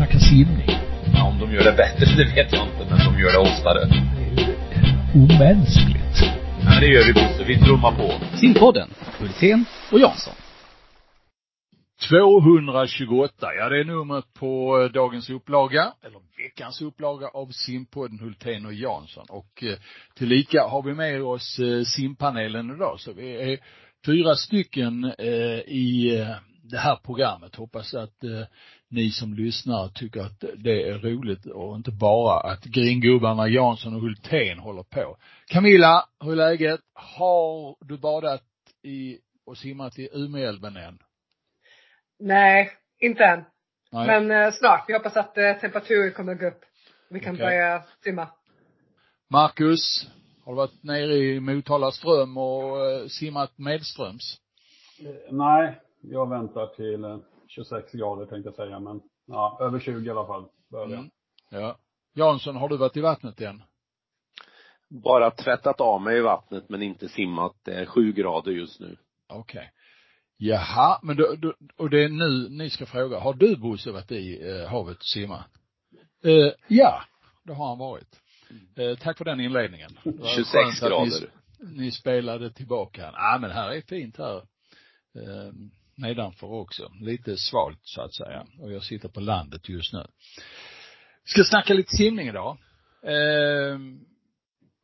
snacka simning. Ja, om de gör det bättre, det vet jag inte, men de gör det oftare. Det är ju omänskligt. Ja, det gör vi Bosse, vi trummar på. Simpodden, Hultén och Jansson. 228, ja det är numret på eh, dagens upplaga, eller veckans upplaga av simpodden Hultén och Jansson. Och eh, tillika har vi med oss eh, simpanelen idag, så vi är fyra stycken eh, i det här programmet. Hoppas att eh, ni som lyssnar tycker att det är roligt och inte bara att gringubbarna Jansson och Hultén håller på. Camilla, hur är läget? Har du badat i och simmat i Umeälven än? Nej, inte än. Nej. Men eh, snart. Vi hoppas att eh, temperaturen kommer att gå upp. Vi kan Okej. börja simma. Marcus, har du varit nere i Motala ström och eh, simmat medströms? Eh, Nej, jag väntar till eh, 26 grader tänkte jag säga, men ja, över 20 i alla fall jag. Mm. Ja. Jansson, har du varit i vattnet än? Bara tvättat av mig i vattnet, men inte simmat. Det är sju grader just nu. Okej. Jaha, men då, då, och det är nu ni ska fråga, har du Bosse varit i eh, havet och simmat? Eh, ja, det har han varit. Eh, tack för den inledningen. Det var 26 skönt att grader. Ni, ni spelade tillbaka. Ja, ah, men här är fint här. Nedanför också. Lite svalt så att säga. Och jag sitter på landet just nu. Ska snacka lite simning idag. Eh,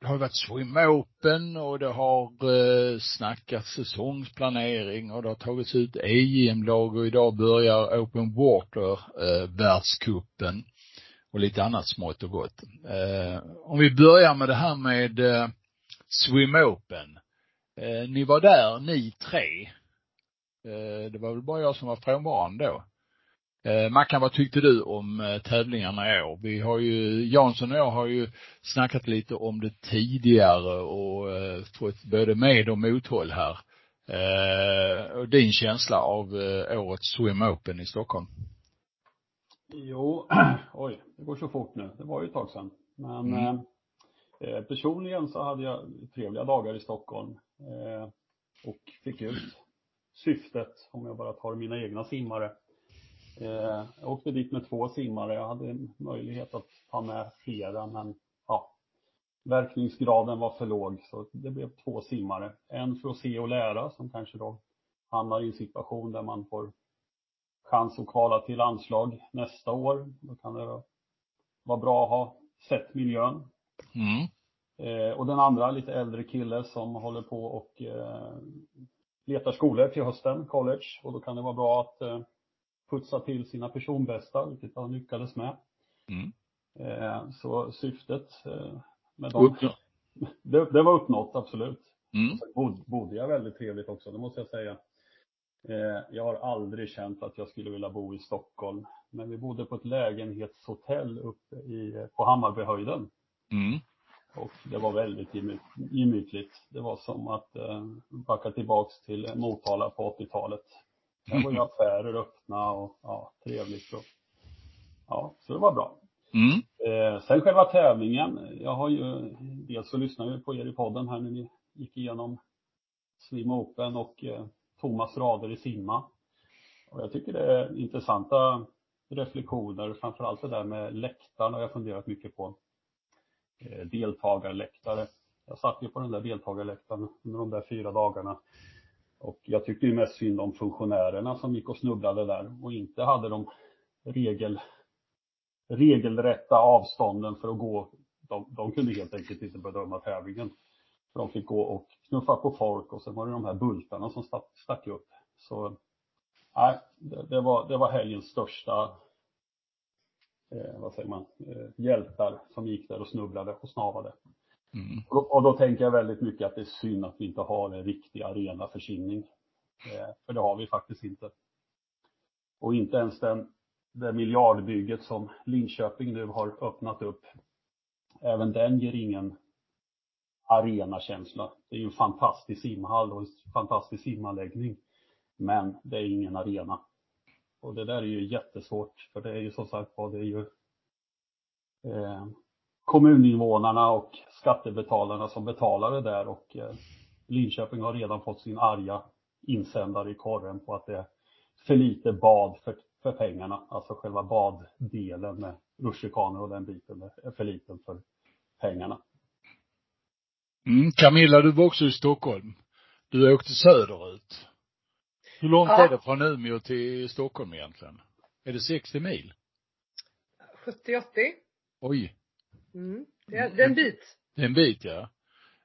det har varit swim open och det har eh, snackats säsongsplanering och det har tagits ut EM-lag och idag börjar Open Water eh, världscupen och lite annat smått och gott. Eh, om vi börjar med det här med eh, swim open. Eh, ni var där, ni tre. Eh, det var väl bara jag som var frånvarande då. Eh, Mackan, vad tyckte du om eh, tävlingarna i år? Vi har ju, Jansson och jag har ju snackat lite om det tidigare och fått både med och mothåll här. Och din känsla av årets Swim Open i Stockholm? Jo, oj, det går så fort nu. Det var ju ett tag sedan. Men Mm. eh, personligen så hade jag trevliga dagar i Stockholm. Eh, och fick ut syftet, om jag bara tar mina egna simmare. Eh, jag åkte dit med två simmare. Jag hade möjlighet att ta med flera, men ja, verkningsgraden var för låg, så det blev två simmare. En för att se och lära, som kanske då hamnar i en situation där man får chans att kvala till landslag nästa år. Då kan det vara bra att ha sett miljön. Mm. Eh, och den andra, lite äldre kille som håller på och eh, letar skolor till hösten, college. Och då kan det vara bra att eh, putsa till sina personbästa, vilket han lyckades med. Mm. Eh, så syftet eh, med dem, Uppnå. det, det var uppnått, absolut. Mm. Sen bod- bodde jag väldigt trevligt också, det måste jag säga. Jag har aldrig känt att jag skulle vilja bo i Stockholm. Men vi bodde på ett lägenhetshotell uppe i, på Hammarbyhöjden. Mm. Och det var väldigt gemy- gemytligt. Det var som att eh, backa tillbaks till Motala på 80-talet. Där var ju affärer öppna och ja, trevligt. Och, ja, så det var bra. Mm. Eh, sen själva tävlingen. Jag har ju, dels så lyssnade jag på er i podden här när ni gick igenom Swim Open och eh, Thomas rader i simma. Och jag tycker det är intressanta reflektioner, framförallt det där med läktarna har jag funderat mycket på. Eh, deltagarläktare. Jag satt ju på den där deltagarläktaren under de där fyra dagarna. Och jag tyckte ju mest synd om funktionärerna som gick och snubblade där och inte hade de regel, regelrätta avstånden för att gå. De, de kunde helt enkelt inte bedöma tävlingen. För de fick gå och knuffa på folk och sen var det de här bultarna som stack, stack upp. Så nej, det, det, var, det var helgens största eh, vad säger man, eh, hjältar som gick där och snubblade och snavade. Mm. Och, och då tänker jag väldigt mycket att det är synd att vi inte har en riktig arena för simning. Eh, för det har vi faktiskt inte. Och inte ens den, det miljardbygget som Linköping nu har öppnat upp. Även den ger ingen arenakänsla. Det är ju en fantastisk simhall och en fantastisk simanläggning. Men det är ingen arena. Och det där är ju jättesvårt för det är ju som sagt vad det är ju eh, kommuninvånarna och skattebetalarna som betalar det där och eh, Linköping har redan fått sin arga insändare i korren på att det är för lite bad för, för för pengarna. Alltså själva baddelen med rutschkanor och den biten är för liten för pengarna. Mm, Camilla, du var också i Stockholm. Du åkte söderut. Hur långt Ja. är det från Umeå till Stockholm egentligen? Är det 60 mil? 70-80. Oj, Mm. Det är, det är en bit. det är en bit ja.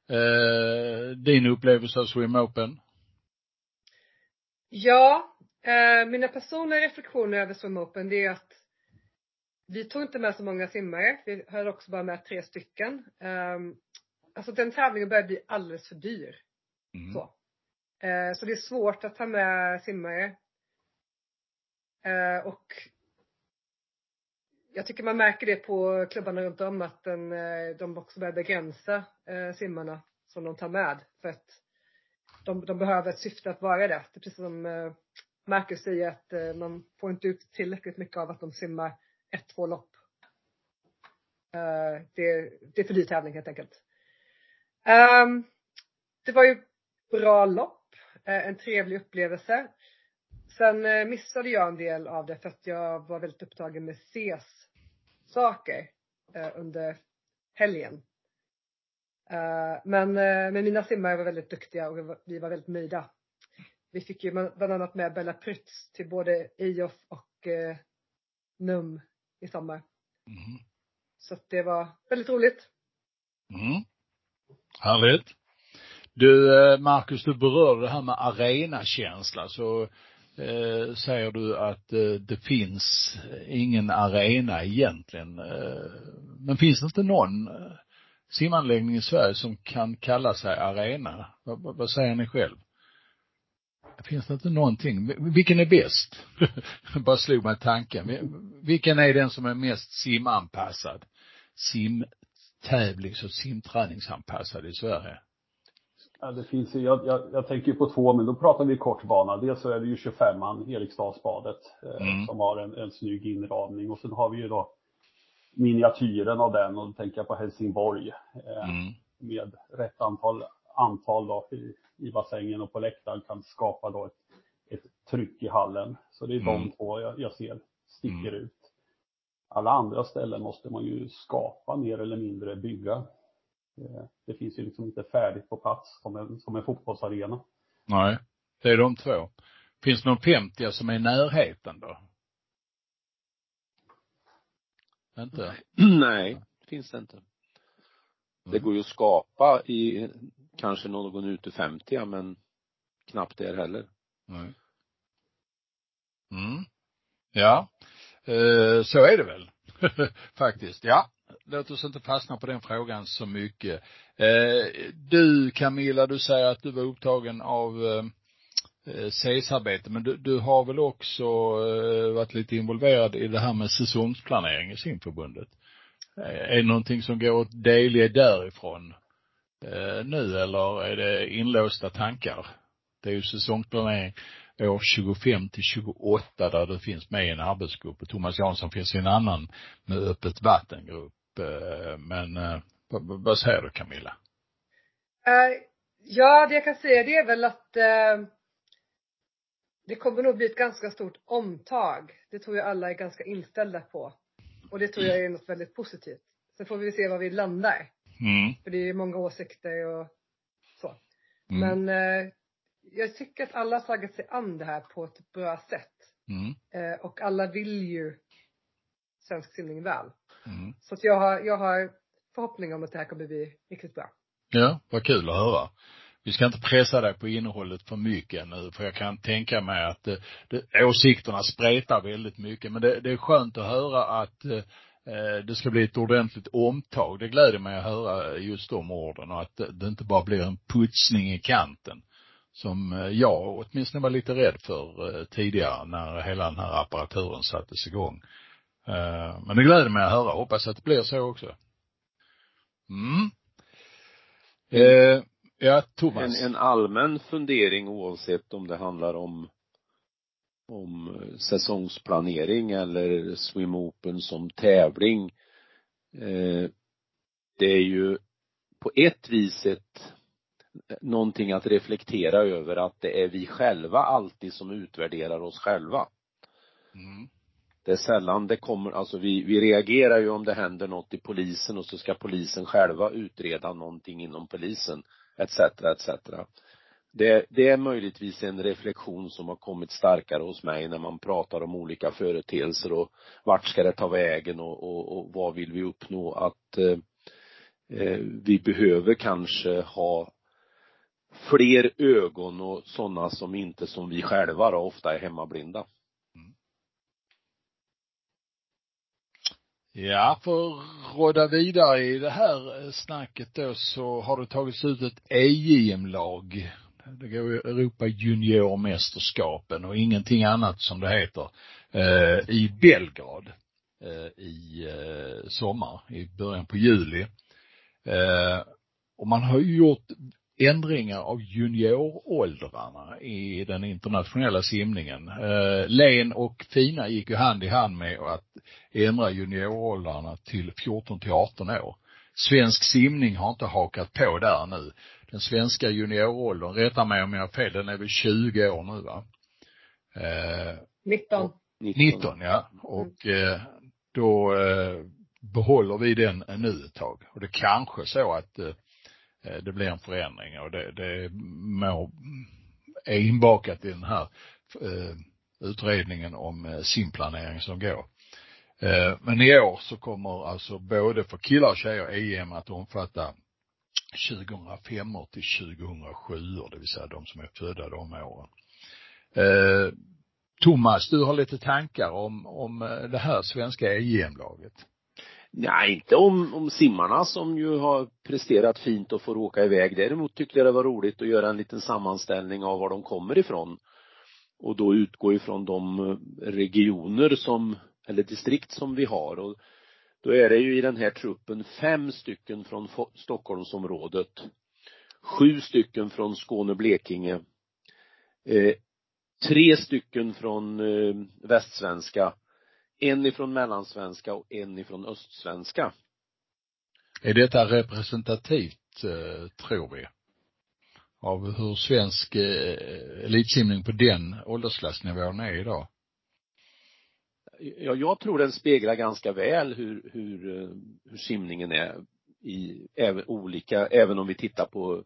Eh, din upplevelse av Swim Open? Ja, eh, mina personliga reflektioner över Swim Open det är att vi tog inte med så många simmare. Vi höll också bara med tre stycken. Um, alltså den tävlingen börjar bli alldeles för dyr. Mm. Så. Eh, så det är svårt att ta med simmare. Eh, och jag tycker man märker det på klubbarna runt om att den, eh, de också börjar begränsa eh, simmarna som de tar med. För att de, de behöver ett syfte att vara det. Det är precis som eh, Marcus säger att eh, man får inte ut tillräckligt mycket av att de simmar ett, två lopp. Eh, det, det är för dyr tävling helt enkelt. Ehm, det var ju bra lopp, en trevlig upplevelse. Sen eh, missade jag en del av det för att jag var väldigt upptagen med SES saker eh, under helgen. Eh, men, eh, men mina simmare var väldigt duktiga och vi var, väldigt nöjda. Vi fick ju bland annat med Bella Prytz till både IOF och eh, NUM i sommar. Mm. Så att det var väldigt roligt. Mm. Härligt. Du, eh, Marcus, du berörde det här med arenakänsla. Så eh, säger du att eh, det finns ingen arena egentligen. Eh, men finns det inte någon eh, simanläggning i Sverige som kan kalla sig arena? Vad, vad, säger ni själv? Finns det inte någonting? Vilken är bäst? Bara slog mig tanken. Vilken är den som är mest simanpassad? Simtävlings och simträningsanpassad i Sverige? Ja, det finns ju, jag, jag, jag tänker på två, men då pratar vi kortbana. Dels så är det ju 25an, Eriksdalsbadet, eh, Mm. som har en, en snygg inramning. Och sen har vi ju då miniatyren av den och då tänker jag på Helsingborg. Eh, Mm. med rätt antal, antal då i, i bassängen och på läktaren kan skapa då ett, ett tryck i hallen. Så det är Mm. de två jag, jag ser sticker Mm. ut. Alla andra ställen måste man ju skapa mer eller mindre, bygga. Eh, Det finns ju liksom inte färdigt på plats som en, som en fotbollsarena. Nej, det är de två. Finns det någon 50 som är i närheten då? Inte? Nej, finns det inte. Det går ju att skapa i kanske någon ute 50 men knappt där heller. Nej. Mm. Ja, eh, så är det väl. Faktiskt. Ja, låt oss inte fastna på den frågan så mycket. Eh, du Camilla, du säger att du var upptagen av eh, eh CS-arbete, men du, du har väl också eh, varit lite involverad i det här med säsongsplanering i simförbundet? Eh, är det någonting som går att delge därifrån eh, nu eller är det inlåsta tankar? Det är ju säsongsplanering år 25 till 28 där du finns med i en arbetsgrupp och Thomas Jansson finns i en annan med öppet vattengrupp. Eh, Men eh, vad, säger du Camilla? Eh, ja, det jag kan säga det är väl att det kommer nog bli ett ganska stort omtag. Det tror jag alla är ganska inställda på. Och det tror jag är något väldigt positivt. Sen får vi se var vi landar. Mm. För det är ju många åsikter och så. Mm. Men jag tycker att alla har tagit sig an det här på ett bra sätt. Mm. Och alla vill ju svensk simning väl. Mm. Så att jag har, jag har förhoppning om att det här kommer bli riktigt bra. Ja, vad kul att höra. Vi ska inte pressa dig på innehållet för mycket nu, för jag kan tänka mig att det, det, åsikterna spretar väldigt mycket. Men det, det är skönt att höra att eh, det ska bli ett ordentligt omtag. Det gläder mig att höra just de orden och att det, inte bara blir en putsning i kanten. Som eh, jag åtminstone var lite rädd för eh, tidigare när hela den här apparaturen sattes igång. Eh, men det gläder mig att höra. Hoppas att det blir så också. Mm. Eh, ja, Thomas. En, en allmän fundering oavsett om det handlar om om säsongsplanering eller swim open som tävling. Eh, det är ju på ett vis ett någonting att reflektera över att det är vi själva alltid som utvärderar oss själva. Mm. Det är sällan det kommer, alltså vi, vi reagerar ju om det händer något i polisen och så ska polisen själva utreda någonting inom polisen, etc, etc. Det, det är möjligtvis en reflektion som har kommit starkare hos mig när man pratar om olika företeelser och vart ska det ta vägen och, och, och vad vill vi uppnå att eh, eh vi behöver kanske ha fler ögon och sådana som inte som vi själva då ofta är hemmablinda. Ja, för att råda vidare i det här eh, snacket då så har det tagits ut ett EJM-lag. Det går ju Europa juniormästerskapen och ingenting annat som det heter, eh, i Belgrad eh, i eh, sommar, i början på juli. Eh, och man har ju gjort ändringar av junioråldrarna i den internationella simningen. Eh, Len och Fina gick ju hand i hand med att ändra junioråldrarna till 14 till 18 år. Svensk simning har inte hakat på där nu. Den svenska junioråldern, rätta mig om jag har fel, den är väl 20 år nu va? Eh, 19. 19 ja. Och eh, då eh, behåller vi den nu ett tag. Och det kanske så att Eh, Eh, det blir en förändring och det, det må, är inbakat i den här eh, utredningen om eh, simplanering som går. Men i år så kommer alltså både för killar och tjejer EM att omfatta 2005 till 2007 det vill säga de som är födda de åren. Thomas, du har lite tankar om, om det här svenska EM-laget. Nej, inte om, om simmarna som ju har presterat fint och får åka iväg. Däremot tyckte jag det var roligt att göra en liten sammanställning av var de kommer ifrån. Och då utgå ifrån de eh, regioner som, eller distrikt som vi har. Och då är det ju i den här truppen fem stycken från Stockholmsområdet. Sju stycken från Skåne-Blekinge. Eh, tre stycken från eh, västsvenska en ifrån mellansvenska och en ifrån östsvenska. Är detta representativt, eh, tror vi? Av hur svensk eh, elitsimning på den åldersklassnivån är idag? Ja, jag tror den speglar ganska väl hur, hur, eh, hur simningen är i även olika, även om vi tittar på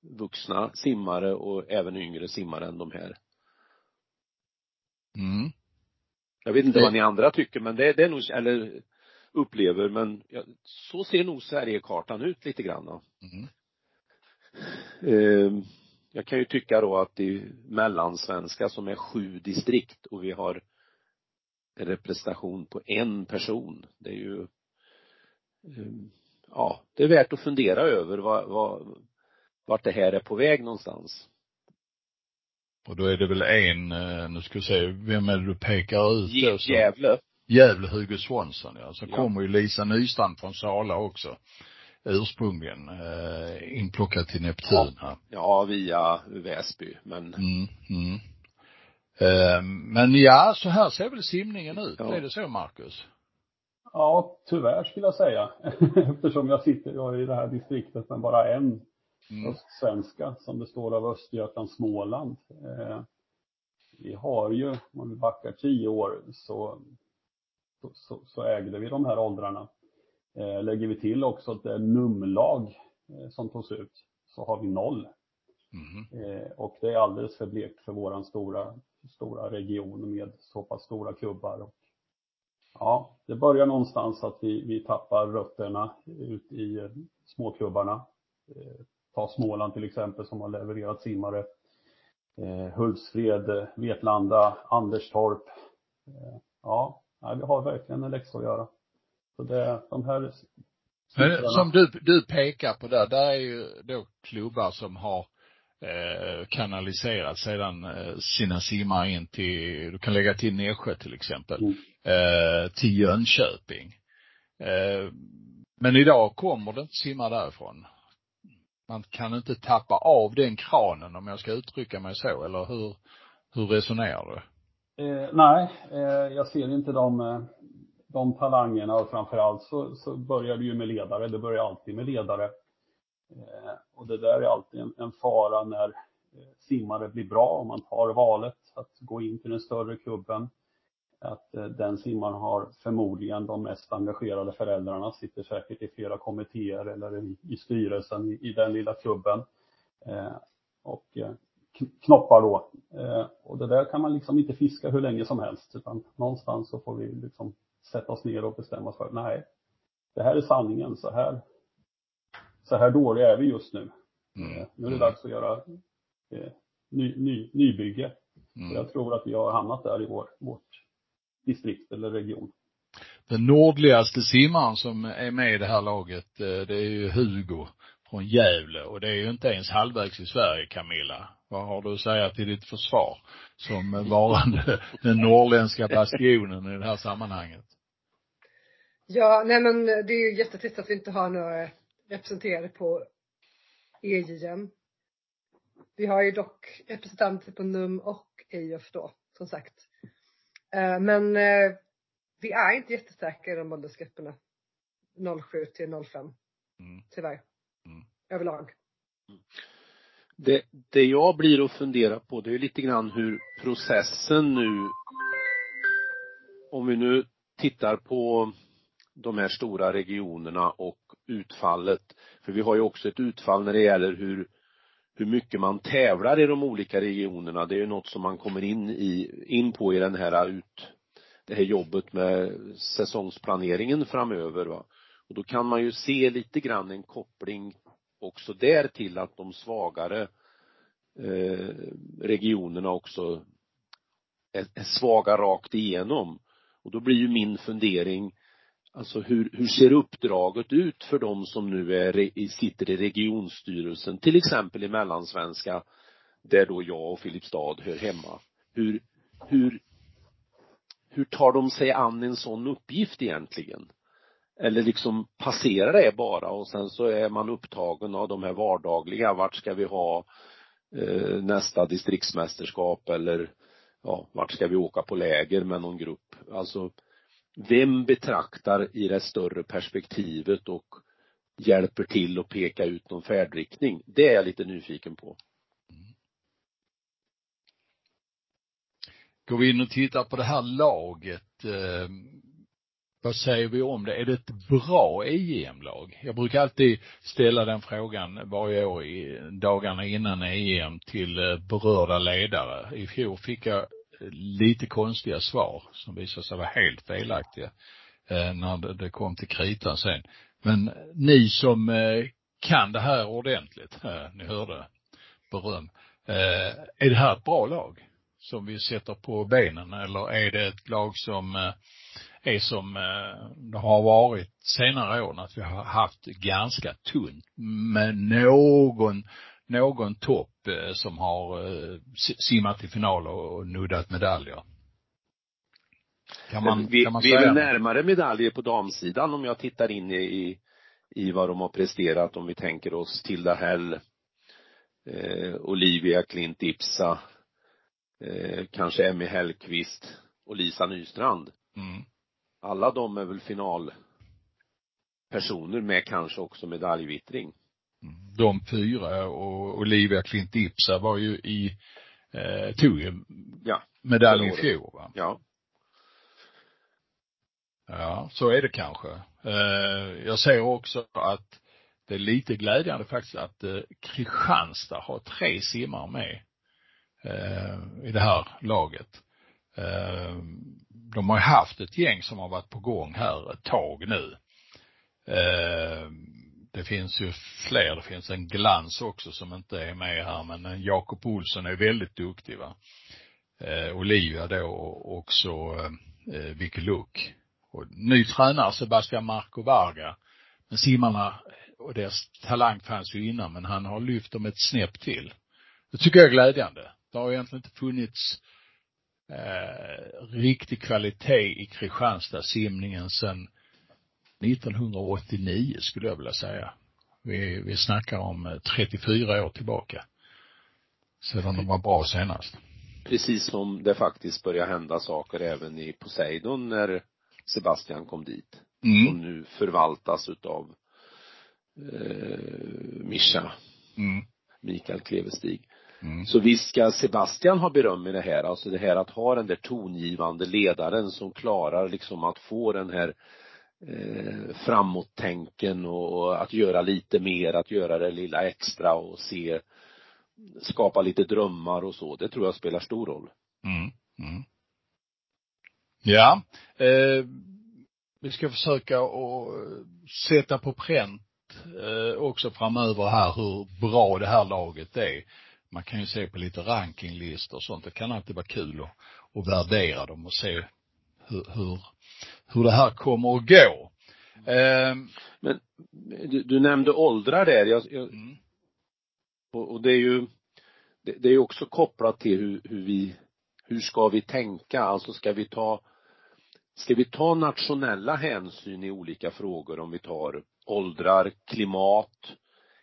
vuxna simmare och även yngre simmare än de här. Mm. Jag vet inte vad ni andra tycker men det, det är nog, eller upplever men ja, så ser nog Sverigekartan ut lite grann. Mm. Eh, jag kan ju tycka då att det är mellansvenska som är sju distrikt och vi har representation på en person. Det är ju eh, ja, det är värt att fundera över vad, vad, vart det här är på väg någonstans. Och då är det väl en, eh, nu ska vi se, vem är det du pekar ut då? Gävle. Gävle, Hugo Svansson ja. Så ja. kommer ju Lisa Nystrand från Sala också. Ursprungligen, eh, inplockad till Neptun ja. ja, via Väsby, men. Mm, mm. Eh, men ja, så här ser väl simningen ut. Ja. Är det så, Marcus? Ja, tyvärr skulle jag säga. Eftersom jag sitter jag i det här distriktet med bara en mm. östsvenska som består av Östergötland, Småland. Eh, vi har ju, om vi backar tio år, så, så, så ägde vi de här åldrarna. Eh, lägger vi till också att det är numlag eh, som togs ut, så har vi noll. Mm. Eh, och det är alldeles för blekt för våran stora, stora region med så pass stora klubbar. Och, ja, det börjar någonstans att vi, vi tappar rötterna ut i eh, småklubbarna. Eh, Ta Småland till exempel som har levererat simmare. Eh, Hultsfred, Vetlanda, Anderstorp. Eh, ja, vi har verkligen en läxa att göra. Så det, de här Som du, du pekar på där, där är ju då klubbar som har eh, kanaliserat sedan eh, sina simmare in till, du kan lägga till Nässjö till exempel, mm. eh, till Jönköping. Eh, men idag kommer det inte simmare därifrån man kan inte tappa av den kranen om jag ska uttrycka mig så, eller hur, hur resonerar du? Eh, nej, eh, jag ser inte de, eh, de talangerna och framförallt så, så börjar det ju med ledare. Det börjar alltid med ledare. Eh, och det där är alltid en, en fara när eh, simmare blir bra, om man tar valet att gå in till den större klubben att eh, den simmaren har förmodligen de mest engagerade föräldrarna, sitter säkert i flera kommittéer eller i, styrelsen i, den lilla klubben. Eh, och eh, knoppar då. Och det där kan man liksom inte fiska hur länge som helst utan någonstans så får vi liksom sätta oss ner och bestämma oss för, nej, det här är sanningen, så här, så här dåliga är vi just nu. Mm. Nu är det dags att göra eh, ny, ny, nybygge. Mm. Jag tror att vi har hamnat där i vår, vårt distrikt eller region. Den nordligaste simmaren som är med i det här laget, eh, det är ju Hugo från Gävle och det är ju inte ens halvvägs i Sverige, Camilla. Vad har du att säga till ditt försvar som varande den norrländska bastionen i det här sammanhanget? Ja, nej men det är ju jättetrist att vi inte har några representerade på EJM. Vi har ju dock representanter på NUM och EIF då, som sagt. Eh, men eh, vi är inte jättesäkra i de åldersgrupperna. 07 till 05. Mm. Tyvärr. Mm. Överlag. Det, det jag blir och funderar på det är lite grann hur processen nu om vi nu tittar på de här stora regionerna och utfallet. För vi har ju också ett utfall när det gäller hur hur mycket man tävlar i de olika regionerna. Det är ju något som man kommer in i, in på i den här ut, det här jobbet med säsongsplaneringen framöver va. Och då kan man ju se lite grann en koppling också där till att de svagare eh, regionerna också är, är svaga rakt igenom. Och då blir ju min fundering, Alltså hur, hur ser uppdraget ut för de som nu är, sitter i regionstyrelsen, till exempel i Mellansvenska, där då jag och Filipstad hör hemma. Hur, hur, hur tar de sig an en sån uppgift egentligen? Eller liksom passerar det bara och sen så är man upptagen av de här vardagliga, vart ska vi ha eh, nästa distriktsmästerskap eller ja, vart ska vi åka på läger med någon grupp? Alltså vem betraktar i det större perspektivet och hjälper till att peka ut någon färdriktning? Det är jag lite nyfiken på. Går vi in och tittar på det här laget, eh, vad säger vi om det? Är det ett bra EM-lag? Jag brukar alltid ställa den frågan varje år i dagarna innan EM till eh, berörda ledare. I fjol fick jag lite konstiga svar som visade sig vara helt felaktiga eh, när det kom till kritan sen. Men ni som eh, kan det här ordentligt, eh, ni hörde beröm. Är det här ett bra lag som vi sätter på benen eller är det ett lag som är som det har varit senare år, att vi har haft ganska tunt med någon någon topp eh, som har eh, simmat i final och nuddat medaljer. Kan man, vi, kan man vi är närmare medaljer på damsidan om jag tittar in i, i vad de har presterat om vi tänker oss Tilda Hell, eh, Olivia Klint Ipsa, eh, kanske Emmy Hellqvist och Lisa Nystrand. Mm. Alla de är väl finalpersoner med kanske också medaljvittring de fyra och Olivia Klint Ipsa var ju i, eh, tog ju ja, medalj i fjol va? Ja. Ja, så är det kanske. Eh, jag ser också att det är lite glädjande faktiskt att eh, Kristianstad har tre simmar med eh, i det här laget. Eh, de har ju haft ett gäng som har varit på gång här ett tag nu. Eh, det finns ju fler. Det finns en glans också som inte är med här, men Jakob Olsson är väldigt duktig va. Eh, Olivia då och också eh, Vicky Luck. Och ny tränare Sebastian Marco Varga. Men simmarna och deras talang fanns ju innan, men han har lyft dem ett snäpp till. Det tycker jag är glädjande. Det har egentligen inte funnits eh, riktig kvalitet i Kristianstad simningen sen 1989 skulle jag vilja säga. Vi, vi snackar om 34 eh, år tillbaka. Sedan de var bra senast. Precis som det faktiskt börjar hända saker även i Poseidon när Sebastian kom dit. Mm. Som nu förvaltas utav eh, Mischa. Mm. Mikael Klevestig. Mm. Så visst ska Sebastian ha beröm i det här, alltså det här att ha den där tongivande ledaren som klarar liksom att få den här eh, och att göra lite mer, att göra det lilla extra och se, skapa lite drömmar och så. Det tror jag spelar stor roll. Mm. Mm. Ja, eh, vi ska försöka att sätta på pränt eh, också framöver här hur bra det här laget är. Man kan ju se på lite rankinglistor och sånt. Det kan alltid vara kul att, att värdera dem och se hur, hur, hur det här kommer att gå. Eh, Men du, du, nämnde åldrar där. Jag, jag, mm. och, och, det är ju, det, det är också kopplat till hur, hur vi, hur ska vi tänka? Alltså ska vi ta Ska vi ta nationella hänsyn i olika frågor om vi tar åldrar, klimat,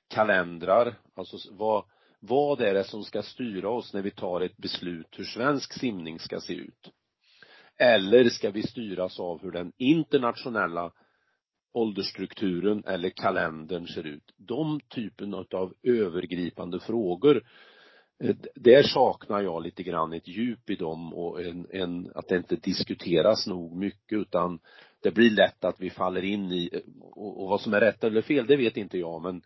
kalendrar, alltså vad, vad är det som ska styra oss när vi tar ett beslut hur svensk simning ska se ut? Eller ska vi styras av hur den internationella åldersstrukturen eller kalendern ser ut? De typen av övergripande frågor eh, där saknar jag lite grann ett djup i dem och en, en, att det inte diskuteras nog mycket utan det blir lätt att vi faller in i, eh, och, och vad som är rätt eller fel, det vet inte jag men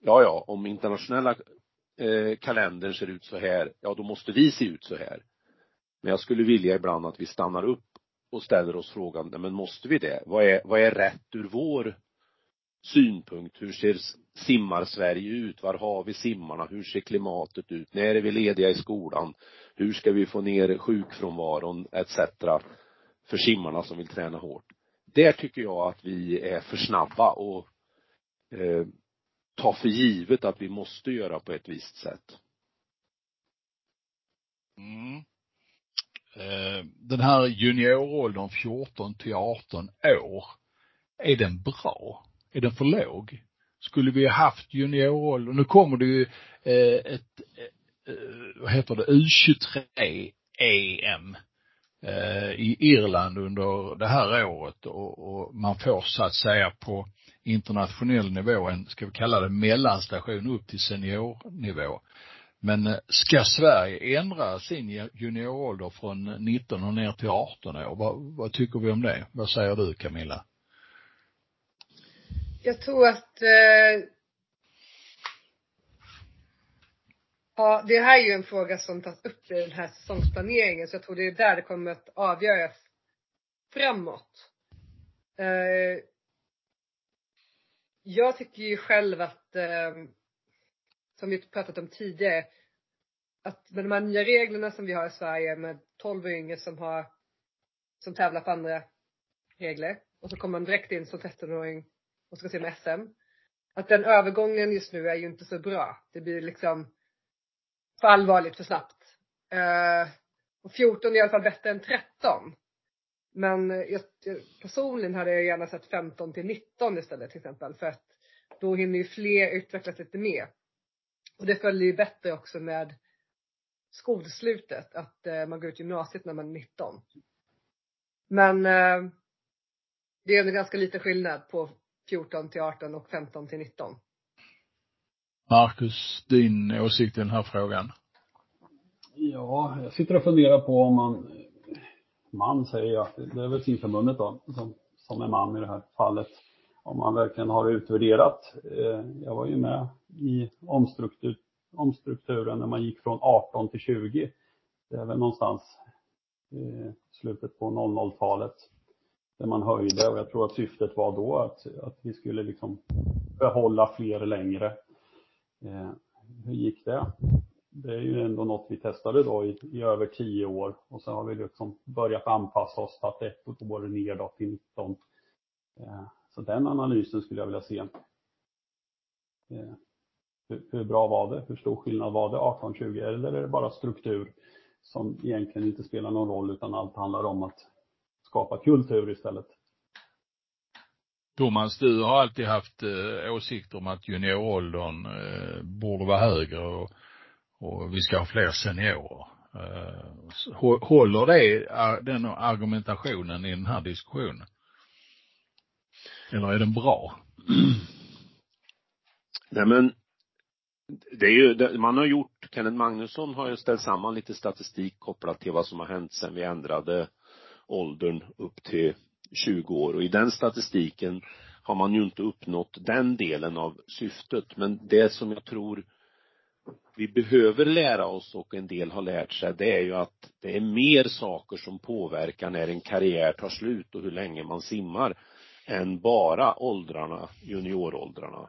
ja, ja, om internationella eh, kalendern ser ut så här, ja då måste vi se ut så här. Men jag skulle vilja ibland att vi stannar upp och ställer oss frågan, nej men måste vi det? Vad är, vad är rätt ur vår synpunkt? Hur ser simmar-Sverige ut? Var har vi simmarna? Hur ser klimatet ut? När är vi lediga i skolan? Hur ska vi få ner sjukfrånvaron etc. för simmarna som vill träna hårt? Där tycker jag att vi är för snabba och eh, tar för givet att vi måste göra på ett visst sätt. Mm. Eh, den här junioråldern 14 till 18 år, är den bra? Är den för låg? Skulle vi ha haft junioråldern, nu kommer det ju eh, ett, eh, vad heter det, U23 EM i Irland under det här året och man får så att säga på internationell nivå en, ska vi kalla det mellanstation upp till seniornivå. Men eh, ska Sverige ändra sin juniorålder från 19 och ner till 18 år? Vad, vad tycker vi om det? Vad säger du Camilla? Jag tror att eh, Ja, det här är ju en fråga som tas upp i den här säsongsplaneringen så jag tror det är där det kommer att avgöras framåt. Eh, jag tycker ju själv att, eh, som vi pratat om tidigare, att med de här nya reglerna som vi har i Sverige med 12 och yngre som har, som tävlar på andra regler och så kommer man direkt in som 13-åring och ska se med SM. Att den övergången just nu är ju inte så bra. Det blir liksom för allvarligt för snabbt. Uh, och 14 är i alla fall bättre än 13. Men jag, personligen hade jag gärna sett 15 till 19 istället till exempel. För att då hinner ju fler utvecklas lite mer. Och det följer ju bättre också med skolslutet, att uh, man går ut gymnasiet när man är 19. Men uh, det är en ganska liten skillnad på 14 till 18 och 15 till 19. Marcus, din åsikt i den här frågan? Ja, jag sitter och funderar på om man, man säger jag, det är väl simförbundet då, som, som är man i det här fallet, om man verkligen har utvärderat. Eh, jag var ju med i omstruktur, omstrukturen när man gick från 18 till 20. Det är väl någonstans i slutet på 00-talet där man höjde och jag tror att syftet var då att, att vi skulle liksom behålla fler längre. Eh, hur gick det? Det är ju ändå något vi testade då i, i över tio år och så har vi liksom börjat anpassa oss, tagit ett år nedåt till 19. Så den analysen skulle jag vilja se. Eh, hur, hur, bra var det? Hur stor skillnad var det 18-20 eller är det bara struktur som egentligen inte spelar någon roll utan allt handlar om att skapa kultur istället. Thomas, du har alltid haft eh, åsikter om att junioråldern eh, borde vara högre och, och vi ska ha fler seniorer. Eh, håller det, eh, den argumentationen i den här diskussionen? Eller är den bra? Nej men, det är ju, man har gjort Kenneth Magnusson har ju ställt samman lite statistik kopplat till vad som har hänt sedan vi ändrade åldern upp till 20 år. Och i den statistiken har man ju inte uppnått den delen av syftet. Men det som jag tror vi behöver lära oss och en del har lärt sig det är ju att det är mer saker som påverkar när en karriär tar slut och hur länge man simmar än bara åldrarna, junioråldrarna.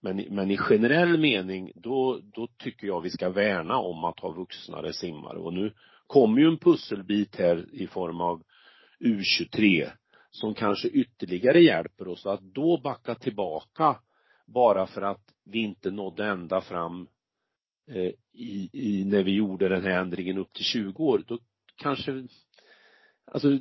Men, men i generell mening, då, då tycker jag vi ska värna om att ha vuxnare simmare och nu kommer ju en pusselbit här i form av U23 som kanske ytterligare hjälper oss att då backa tillbaka bara för att vi inte nådde ända fram eh, i, i, när vi gjorde den här ändringen upp till 20 år, då kanske, alltså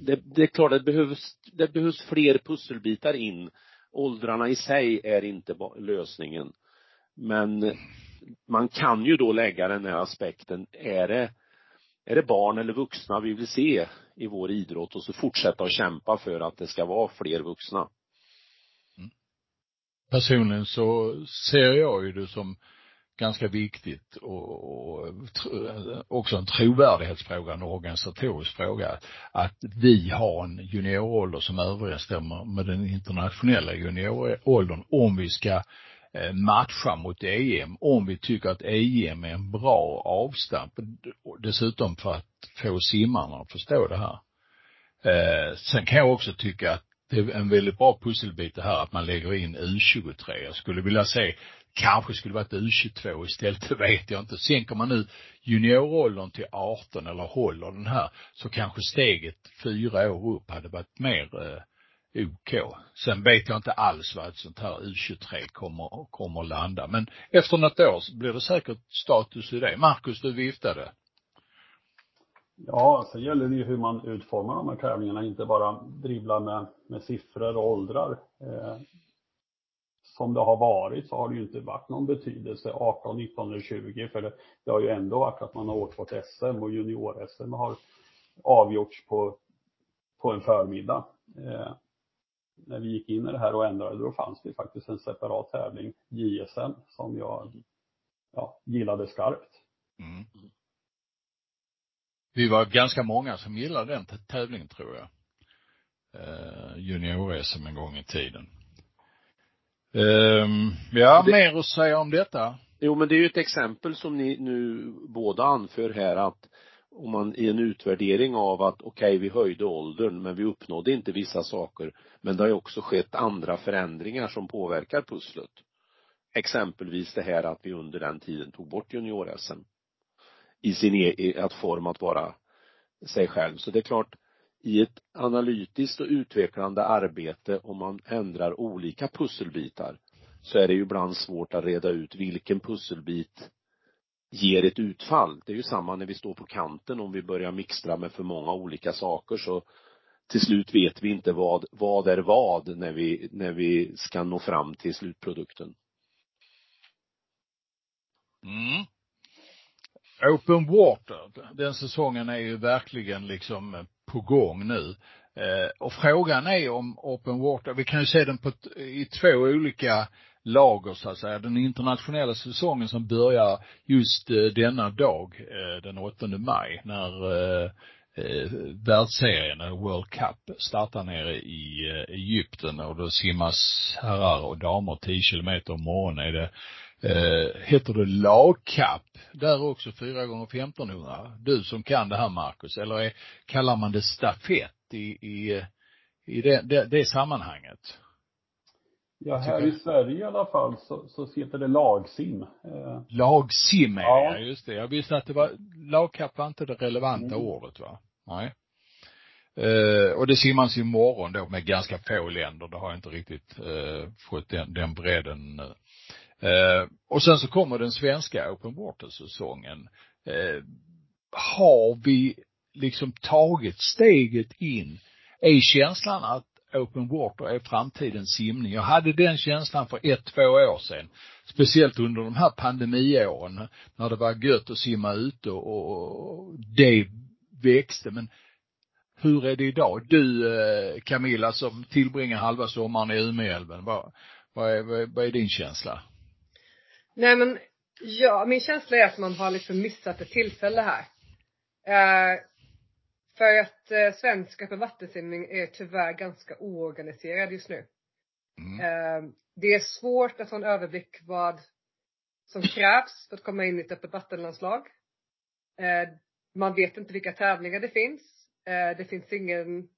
det, det är klart att det behövs, det behövs fler pusselbitar in. Åldrarna i sig är inte lösningen. Men man kan ju då lägga den här aspekten, är det, är det barn eller vuxna vi vill se i vår idrott och så fortsätta att kämpa för att det ska vara fler vuxna. Mm. Personligen så ser jag ju det som ganska viktigt och, och också en trovärdighetsfråga, en organisatorisk fråga, att vi har en juniorålder som överensstämmer med den internationella junioråldern om vi ska eh, matcha mot EM, om vi tycker att EM är en bra avstamp, dessutom för att få simmarna att förstå det här. Eh, sen kan jag också tycka att det är en väldigt bra pusselbit det här att man lägger in U23. Jag skulle vilja se kanske skulle varit U22 istället, det vet jag inte. Sänker man nu junioråldern till 18 eller håller den här, så kanske steget fyra år upp hade varit mer eh, OK. Sen vet jag inte alls vad ett sånt här U23 kommer, kommer landa. Men efter något år blir det säkert status i det. Marcus, du viftade. Ja, så gäller det ju hur man utformar de här tävlingarna, inte bara dribbla med, med siffror och åldrar. Eh, som det har varit så har det ju inte varit någon betydelse 18, 19 eller 20 för det, det har ju ändå varit att man har åkt på ett SM och junior-SM har avgjorts på, på en förmiddag. Eh, när vi gick in i det här och ändrade då fanns det faktiskt en separat tävling, JSM, som jag ja, gillade skarpt. Mm. Vi var ganska många som gillade den tävlingen tror jag. Eh, junior-SM en gång i tiden. Um, ja, det, mer att säga om detta? Jo, men det är ju ett exempel som ni nu båda anför här att om man i en utvärdering av att okej, okay, vi höjde åldern men vi uppnådde inte vissa saker. Men det har ju också skett andra förändringar som påverkar pusslet. Exempelvis det här att vi under den tiden tog bort junior-SM. I sin e att form att vara sig själv. Så det är klart, i ett analytiskt och utvecklande arbete om man ändrar olika pusselbitar så är det ju ibland svårt att reda ut vilken pusselbit ger ett utfall. Det är ju samma när vi står på kanten om vi börjar mixtra med för många olika saker så till slut vet vi inte vad, vad är vad när vi, när vi ska nå fram till slutprodukten. Mm. Open Water, den säsongen är ju verkligen liksom eh, på gång nu. Eh, och frågan är om Open Water, vi kan ju se den på, i två olika lager så att säga. Den internationella säsongen som börjar just eh, denna dag, eh, den 8 maj, när världsserien, World Cup, startar nere i Egypten och då simmas herrar och damer 10 kilometer om morgonen är det eh, heter det lagkapp. Där också 4 gånger 1500 Du som kan det här Marcus, eller är, kallar man det stafett i, i, i det, det, det sammanhanget? Ja, här i Sverige i alla fall så, så heter det lagsim. Eh. Lagsim är ja. det, just det. Jag visste att det var, lagkapp var inte det relevanta mm. ordet va? Nej. Uh, och det simmas imorgon då med ganska få länder. Det har jag inte riktigt uh, fått den, den bredden uh, Eh, och sen så kommer den svenska open water-säsongen. Eh, har vi liksom tagit steget in? Är känslan att open water är framtidens simning? Jag hade den känslan för ett, två år sedan. Speciellt under de här pandemiåren när det var gött att simma ute och det växte. Men hur är det idag? Du eh, Camilla som tillbringar halva sommaren i Umeälven, vad, vad, är, vad är din känsla? Nej men Ja, min känsla är att man har liksom missat ett tillfälle här. Eh, för att eh, svensk öppen vattensimning är tyvärr ganska oorganiserad just nu. Mm. Eh, det är svårt att få en överblick vad som krävs för att komma in i ett öppet vattenlandslag. Eh, man vet inte vilka tävlingar det finns. Eh, det finns ingen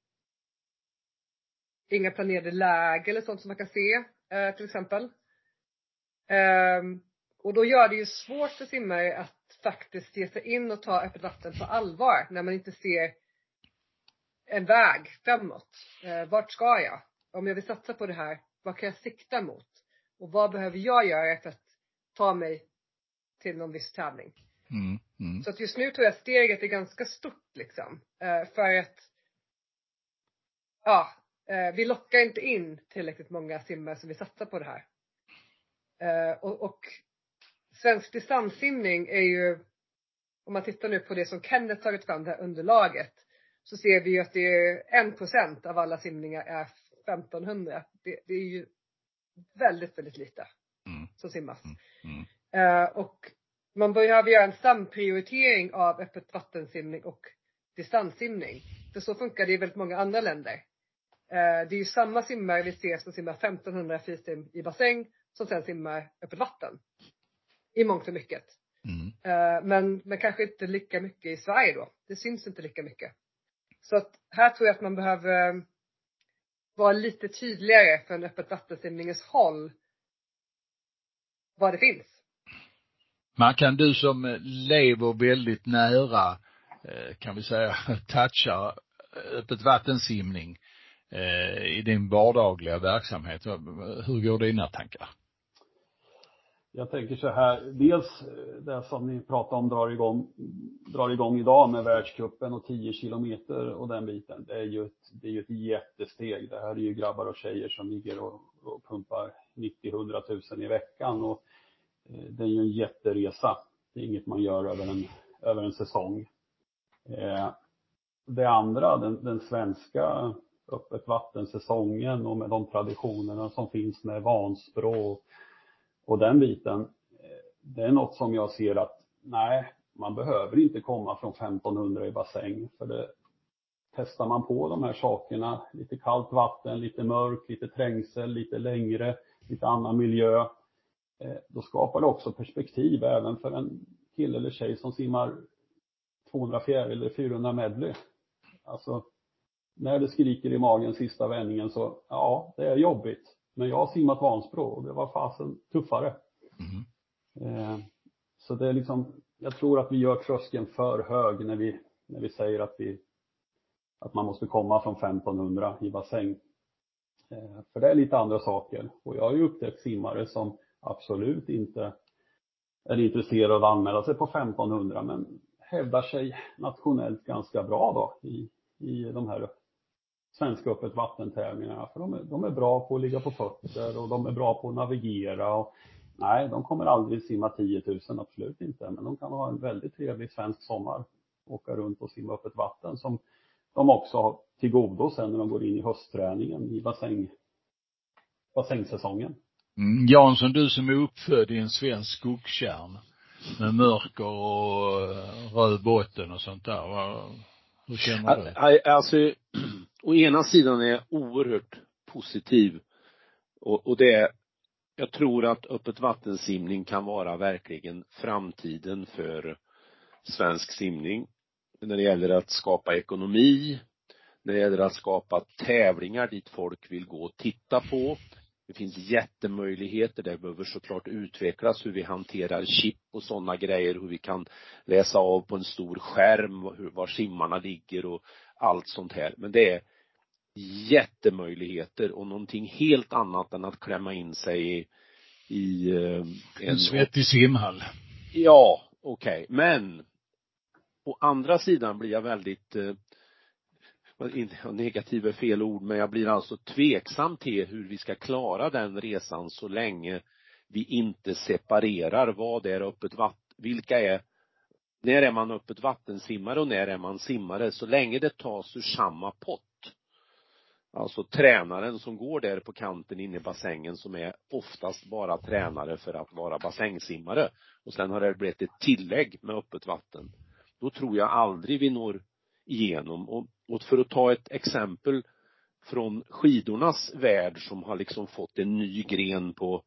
inga planerade läger eller sånt som man kan se eh, till exempel. Ehm, och då gör det ju svårt för simmare att faktiskt ge sig in och ta öppet vatten på allvar när man inte ser en väg framåt. Eh, vart ska jag? Om jag vill satsa på det här, vad kan jag sikta mot? Och vad behöver jag göra för att ta mig till någon viss tävling? Mm. Mm. Så att just nu tror jag steget är ganska stort liksom. Eh, för att, ja, vi lockar inte in tillräckligt många simmare som vill satsa på det här. Eh, och, och svensk distanssimning är ju, om man tittar nu på det som Kenneth tagit fram, det här underlaget, så ser vi ju att det är en procent av alla simningar är 1500. Det, det är ju väldigt, väldigt lite Mm. som simmas. Mm. Eh, och man behöver göra en samprioritering av öppet vattensimning och distanssimning. För så funkar det i väldigt många andra länder. Eh, det är ju samma simmare vi ser som simmar 1500 frisim i bassäng som sen simmar öppet vatten. I mångt och mycket. Mm. Eh, men, men kanske inte lika mycket i Sverige då. Det syns inte lika mycket. Så att här tror jag att man behöver eh, vara lite tydligare från öppet vattensimningens håll vad det finns. Man kan du som eh, lever väldigt nära, kan vi säga, touchar öppet vattensimning i din vardagliga verksamhet. Hur går dina tankar? Jag tänker så här, dels eh, det som ni pratar om drar igång, drar igång idag med världscupen och 10 kilometer och den biten. Det är ju ett, det är ett jättesteg. Det här är ju grabbar och tjejer som ligger och, och pumpar 90-100 tusen i veckan och eh, det är ju en jätteresa. Det är inget man gör över en, över en säsong. Eh, det andra, den, den svenska öppet vattensäsongen och med de traditionerna som finns med Vansbro och den biten, eh, det är något som jag ser att nej, man behöver inte komma från 1500 i bassäng för det testar man på de här sakerna, lite kallt vatten, lite mörkt, lite trängsel, lite längre, lite annan miljö, eh, då skapar det också perspektiv även för en kille eller tjej som simmar 200 fjäril eller 400 medley. Alltså, när det skriker i magen sista vändningen så, ja, det är jobbigt. Men jag har simmat Vansbro och det var fasen tuffare. Mm. Så det är liksom, jag tror att vi gör tröskeln för hög när vi, när vi säger att vi, att man måste komma från 1500 i bassäng. Eh, för det är lite andra saker. Och jag har ju upptäckt simmare som absolut inte är intresserade av att anmäla sig på 1500 men hävdar sig nationellt ganska bra då i, i de här svenska öppet vattentävlingarna. För de är, de är bra på att ligga på fötter och de är bra på att navigera. Och, nej, de kommer aldrig simma 10 000, absolut inte. Men de kan ha en väldigt trevlig svensk sommar. Åka runt och simma öppet vatten som de också har till godo sen när de går in i höstträningen i bassäng, bassängsäsongen. Mm. Jansson, du som är uppfödd i en svensk skogskärn med mörker och eh, röd botten och sånt där. Vad, hur känner du? Al- Alltså, å ena sidan är jag oerhört positiv. Och, och det är, jag tror att öppet vattensimning kan vara verkligen framtiden för svensk simning. När det gäller att skapa ekonomi, när det gäller att skapa tävlingar dit folk vill gå och titta på. Det finns jättemöjligheter, det behöver såklart utvecklas hur vi hanterar chip och sådana grejer, hur vi kan läsa av på en stor skärm var simmarna ligger och allt sånt här. Men det är jättemöjligheter och någonting helt annat än att klämma in sig i, i eh, En svettig simhall. Ja, okej. Men å andra sidan blir jag väldigt eh, negativ är fel ord, men jag blir alltså tveksam till hur vi ska klara den resan så länge vi inte separerar vad är öppet vatten, vilka är, när är man öppet vattensimmare och när är man simmare, så länge det tas ur samma pott. Alltså tränaren som går där på kanten inne i bassängen som är oftast bara tränare för att vara bassängsimmare. Och sen har det blivit ett tillägg med öppet vatten. Då tror jag aldrig vi når igenom. Och, och för att ta ett exempel från skidornas värld som har liksom fått en ny gren på,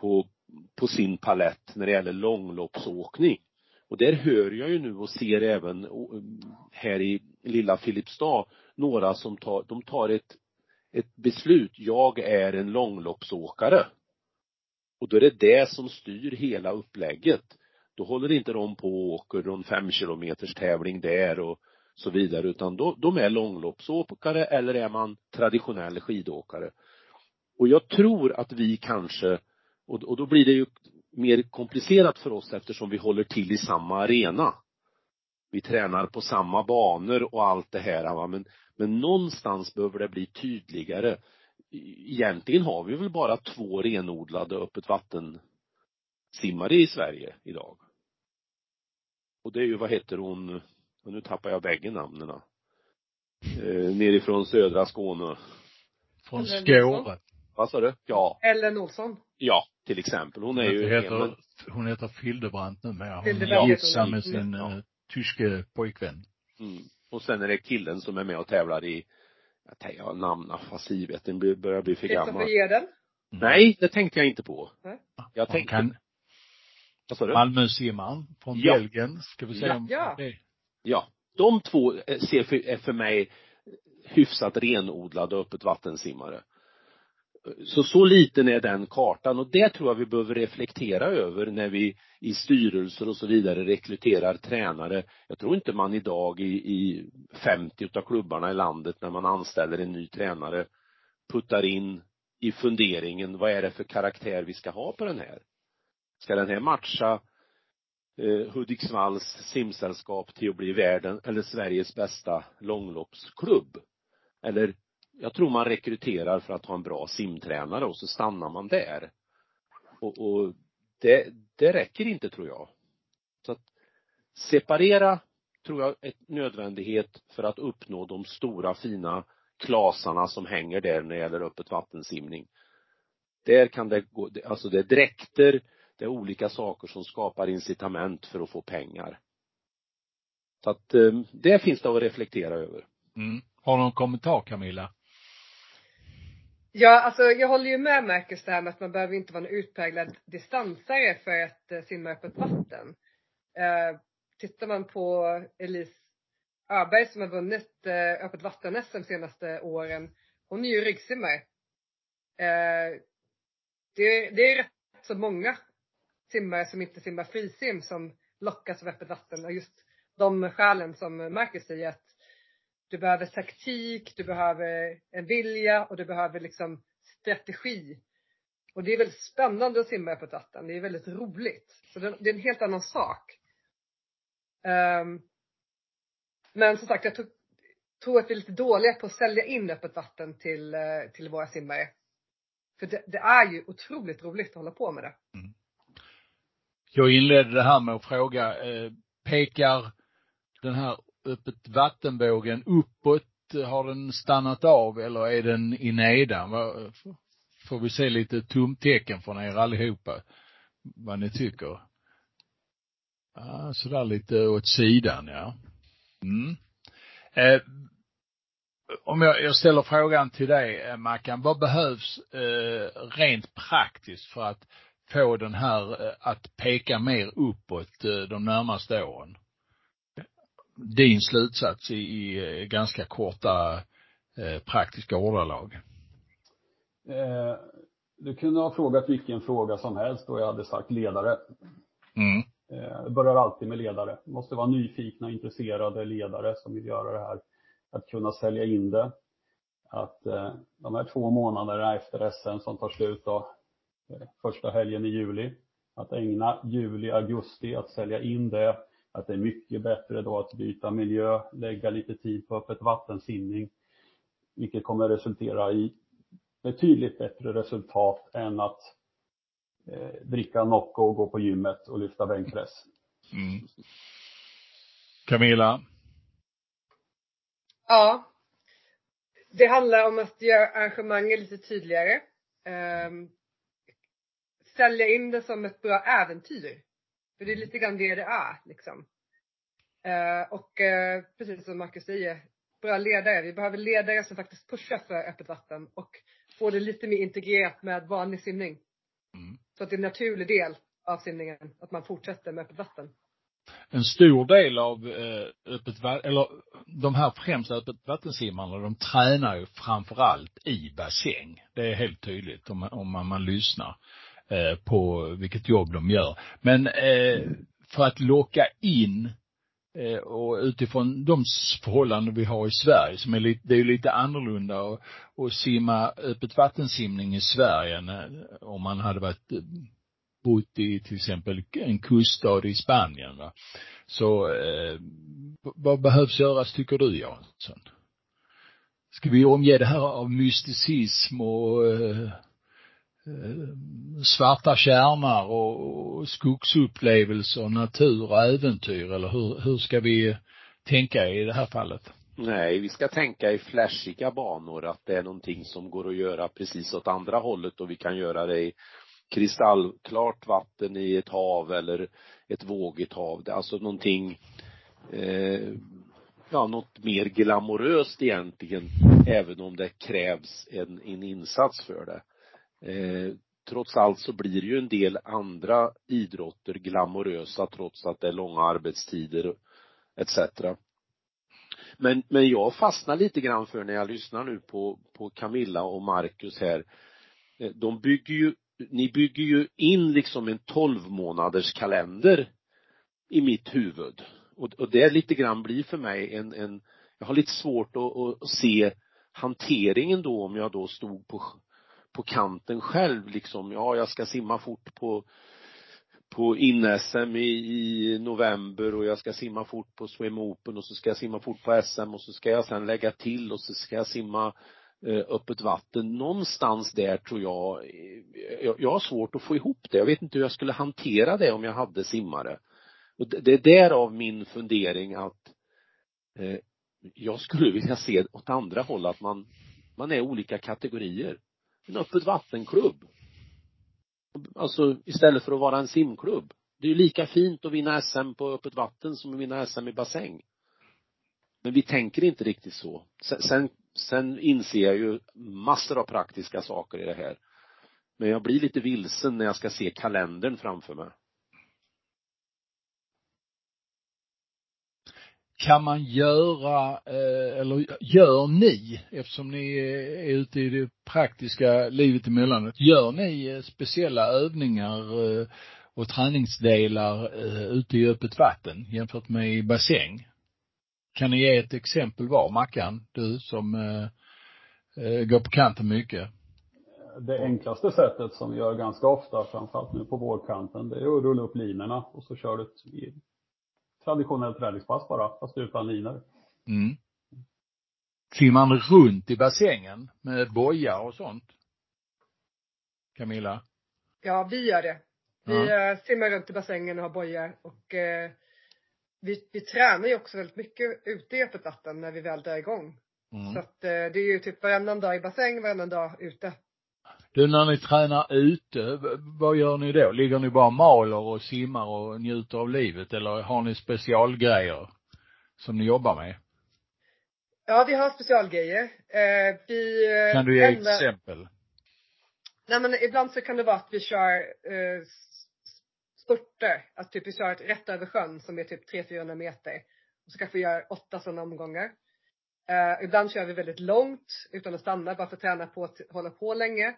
på, på sin palett när det gäller långloppsåkning. Och där hör jag ju nu och ser även här i lilla Filipstad några som tar, de tar ett, ett beslut, jag är en långloppsåkare. Och då är det det som styr hela upplägget. Då håller inte de på och åker någon fem kilometers tävling där och så vidare utan då, de är långloppsåkare eller är man traditionell skidåkare. Och jag tror att vi kanske, och, och då blir det ju mer komplicerat för oss eftersom vi håller till i samma arena. Vi tränar på samma banor och allt det här va? men, men någonstans behöver det bli tydligare. Egentligen har vi väl bara två renodlade öppet vatten simmare i Sverige idag. Och det är ju, vad heter hon, och nu tappar jag bägge namnen. Eh, nerifrån södra Skåne. Från Skåre. Vad sa du? Ja. Ellen Olsson. Ja, till exempel. Hon är Hon ju heter, en, hon heter Fildebrandt numera. Hon Hildebrandt är gift med sin Ja. uh, tyske pojkvän. mm. Och sen är det killen som är med och tävlar i, jag tänker, jag namnar fasivet, den börjar bli för gammal. Kristoffer Gedel. Mm. Nej, det tänkte jag inte på. Nej. Jag tänkte, kan, vad sa du? Malmösimmaren från Ja. Belgien. Ska vi se Ja. om Ja. det Ja. De två eh, ser för, är för mig hyfsat renodlade öppet vattensimmare. Så, så liten är den kartan och det tror jag vi behöver reflektera över när vi i styrelser och så vidare rekryterar tränare. Jag tror inte man idag i, i 50 utav klubbarna i landet när man anställer en ny tränare puttar in i funderingen, vad är det för karaktär vi ska ha på den här? Ska den här matcha eh, Hudiksvalls simsällskap till att bli världen eller Sveriges bästa långloppsklubb? Eller jag tror man rekryterar för att ha en bra simtränare och så stannar man där. Och, och det, det räcker inte tror jag. Så att separera tror jag är nödvändighet för att uppnå de stora fina klasarna som hänger där när det gäller öppet vattensimning. Där kan det gå, alltså det är dräkter, det är olika saker som skapar incitament för att få pengar. Så att eh, det finns det att reflektera över. Mm. Har du någon kommentar Camilla? Ja, alltså jag håller ju med Marcus det här med att man behöver inte vara en utpräglad distansare för att eh, simma öppet vatten. Eh, tittar man på Elise Öberg som har vunnit eh, öppet vatten-SM de senaste åren. Hon är ju ryggsimmare. Eh, det, det är rätt så många simmare som inte simmar frisim som lockas av öppet vatten och just de skälen som Marcus säger att du behöver taktik, du behöver en vilja och du behöver liksom strategi. Och det är väldigt spännande att simma i öppet vatten. Det är väldigt roligt. Så det, är en helt annan sak. Um, men som sagt, jag tror, tror att vi är lite dåliga på att sälja in öppet vatten till, eh, till våra simmare. För det, det är ju otroligt roligt att hålla på med det. Mm. Jag inledde det här med att fråga, eh, pekar den här öppet vattenbågen uppåt? Har den stannat av eller är den i nedan? Får vi se lite tumtecken från er allihopa? Vad ni tycker? Ja, sådär lite åt sidan, ja. Mm. Eh, om jag, jag ställer frågan till dig, eh, Mackan, vad behövs eh, rent praktiskt för att få den här eh, att peka mer uppåt eh, de närmaste åren? Din slutsats i, eh, ganska korta praktiska ordalag. Du kunde ha frågat vilken fråga som helst och jag hade sagt ledare. Mm. Det börjar alltid med ledare. Det måste vara nyfikna, intresserade ledare som vill göra det här. Att kunna sälja in det. Att de här två månaderna efter SM som tar slut då, första helgen i juli. Att ägna juli, augusti att sälja in det. Att det är mycket bättre då att byta miljö, lägga lite tid på öppet vattensimning. Vilket kommer resultera i betydligt bättre resultat än att eh, dricka Nocco och gå på gymmet och lyfta bänkpress. Mm. Camilla? Ja. Det handlar om att göra arrangemanget lite tydligare. Sälja in det som ett bra äventyr. För det är lite grann det det är liksom. Uh, och uh, precis som Marcus säger, bra ledare. Vi behöver ledare som faktiskt pushar för öppet vatten och får det lite mer integrerat med vanlig simning. Mm. Så att det är en naturlig del av simningen, att man fortsätter med öppet vatten. En stor del av eh, öppet eller de här främst öppet vattensimmarna, de tränar ju framförallt i bassäng. Det är helt tydligt om man, om man, man lyssnar eh, på vilket jobb de gör. Men eh, för att locka in Eh, och utifrån de förhållanden vi har i Sverige som är lite, det är ju lite annorlunda att, simma öppet vattensimning i Sverige än eh, om man hade varit eh, bott i till exempel en kuststad i Spanien va. Så eh, vad behövs göras tycker du Jansson? Ska vi omge det här av mysticism och Eh, Eh, svarta kärnar och skogsupplevelser, natur och äventyr eller hur, hur ska vi tänka i det här fallet? Nej, vi ska tänka i flashiga banor, att det är någonting som går att göra precis åt andra hållet och vi kan göra det i kristallklart vatten i ett hav eller ett vågigt hav. Det är alltså någonting, eh, ja, något mer glamoröst egentligen, även om det krävs en, en insats för det. Eh, trots allt så blir ju en del andra idrotter glamorösa trots att det är långa arbetstider etc. Men, men jag fastnar lite grann för när jag lyssnar nu på, på Camilla och Marcus här. Eh, de bygger ju, ni bygger ju in liksom en 12 månaders kalender i mitt huvud. Och, och det lite grann blir för mig en, en jag har lite svårt att, att se hanteringen då om jag då stod på på kanten själv liksom, ja jag ska simma fort på på in-SM i, i november och jag ska simma fort på Swim Open och så ska jag simma fort på SM och så ska jag sen lägga till och så ska jag simma eh, öppet vatten. Någonstans där tror jag, eh, jag, jag har svårt att få ihop det. Jag vet inte hur jag skulle hantera det om jag hade simmare. Och det, det är därav min fundering att eh, jag skulle vilja se åt andra håll att man, man är olika kategorier en öppet vattenklubb. Alltså istället för att vara en simklubb. Det är ju lika fint att vinna SM på öppet vatten som att vinna SM i bassäng. Men vi tänker inte riktigt så. Sen, sen, sen inser jag ju massor av praktiska saker i det här. Men jag blir lite vilsen när jag ska se kalendern framför mig. Kan man göra, eh, eller gör ni, eftersom ni är ute i det praktiska livet emellanåt, gör ni eh, speciella övningar eh, och träningsdelar ute i öppet vatten jämfört med i bassäng? Kan ni ge ett exempel var, Mackan, du som går på kanten mycket? Det enklaste sättet som vi gör ganska ofta, framförallt nu på vårkanten, det är att rulla upp linorna och så kör du ett traditionellt träningspass bara, fast utan linor. Mm. Simmar man runt i bassängen med boja och sånt? Camilla? Ja, vi gör det. Vi ja. Eh, simmar runt i bassängen och har bojar och eh, vi, vi tränar ju också väldigt mycket ute i öppet vatten när vi väl drar igång. Mm. Så att eh, det är ju typ varannan dag i bassäng, varannan dag ute. Du, när ni tränar ute, vad gör ni då? Ligger ni bara maler och simmar och njuter av livet eller har ni specialgrejer som ni jobbar med? Ja, vi har specialgrejer. Eh, vi eh, Kan du ge ändrar... exempel? Nej men ibland så kan det vara att vi kör eh, spurter, att typ vi kör ett rätt över sjön som är typ 300-400 meter. Och så kanske vi gör åtta sådana omgångar. Eh, ibland kör vi väldigt långt utan att stanna bara för att träna på att hålla på länge.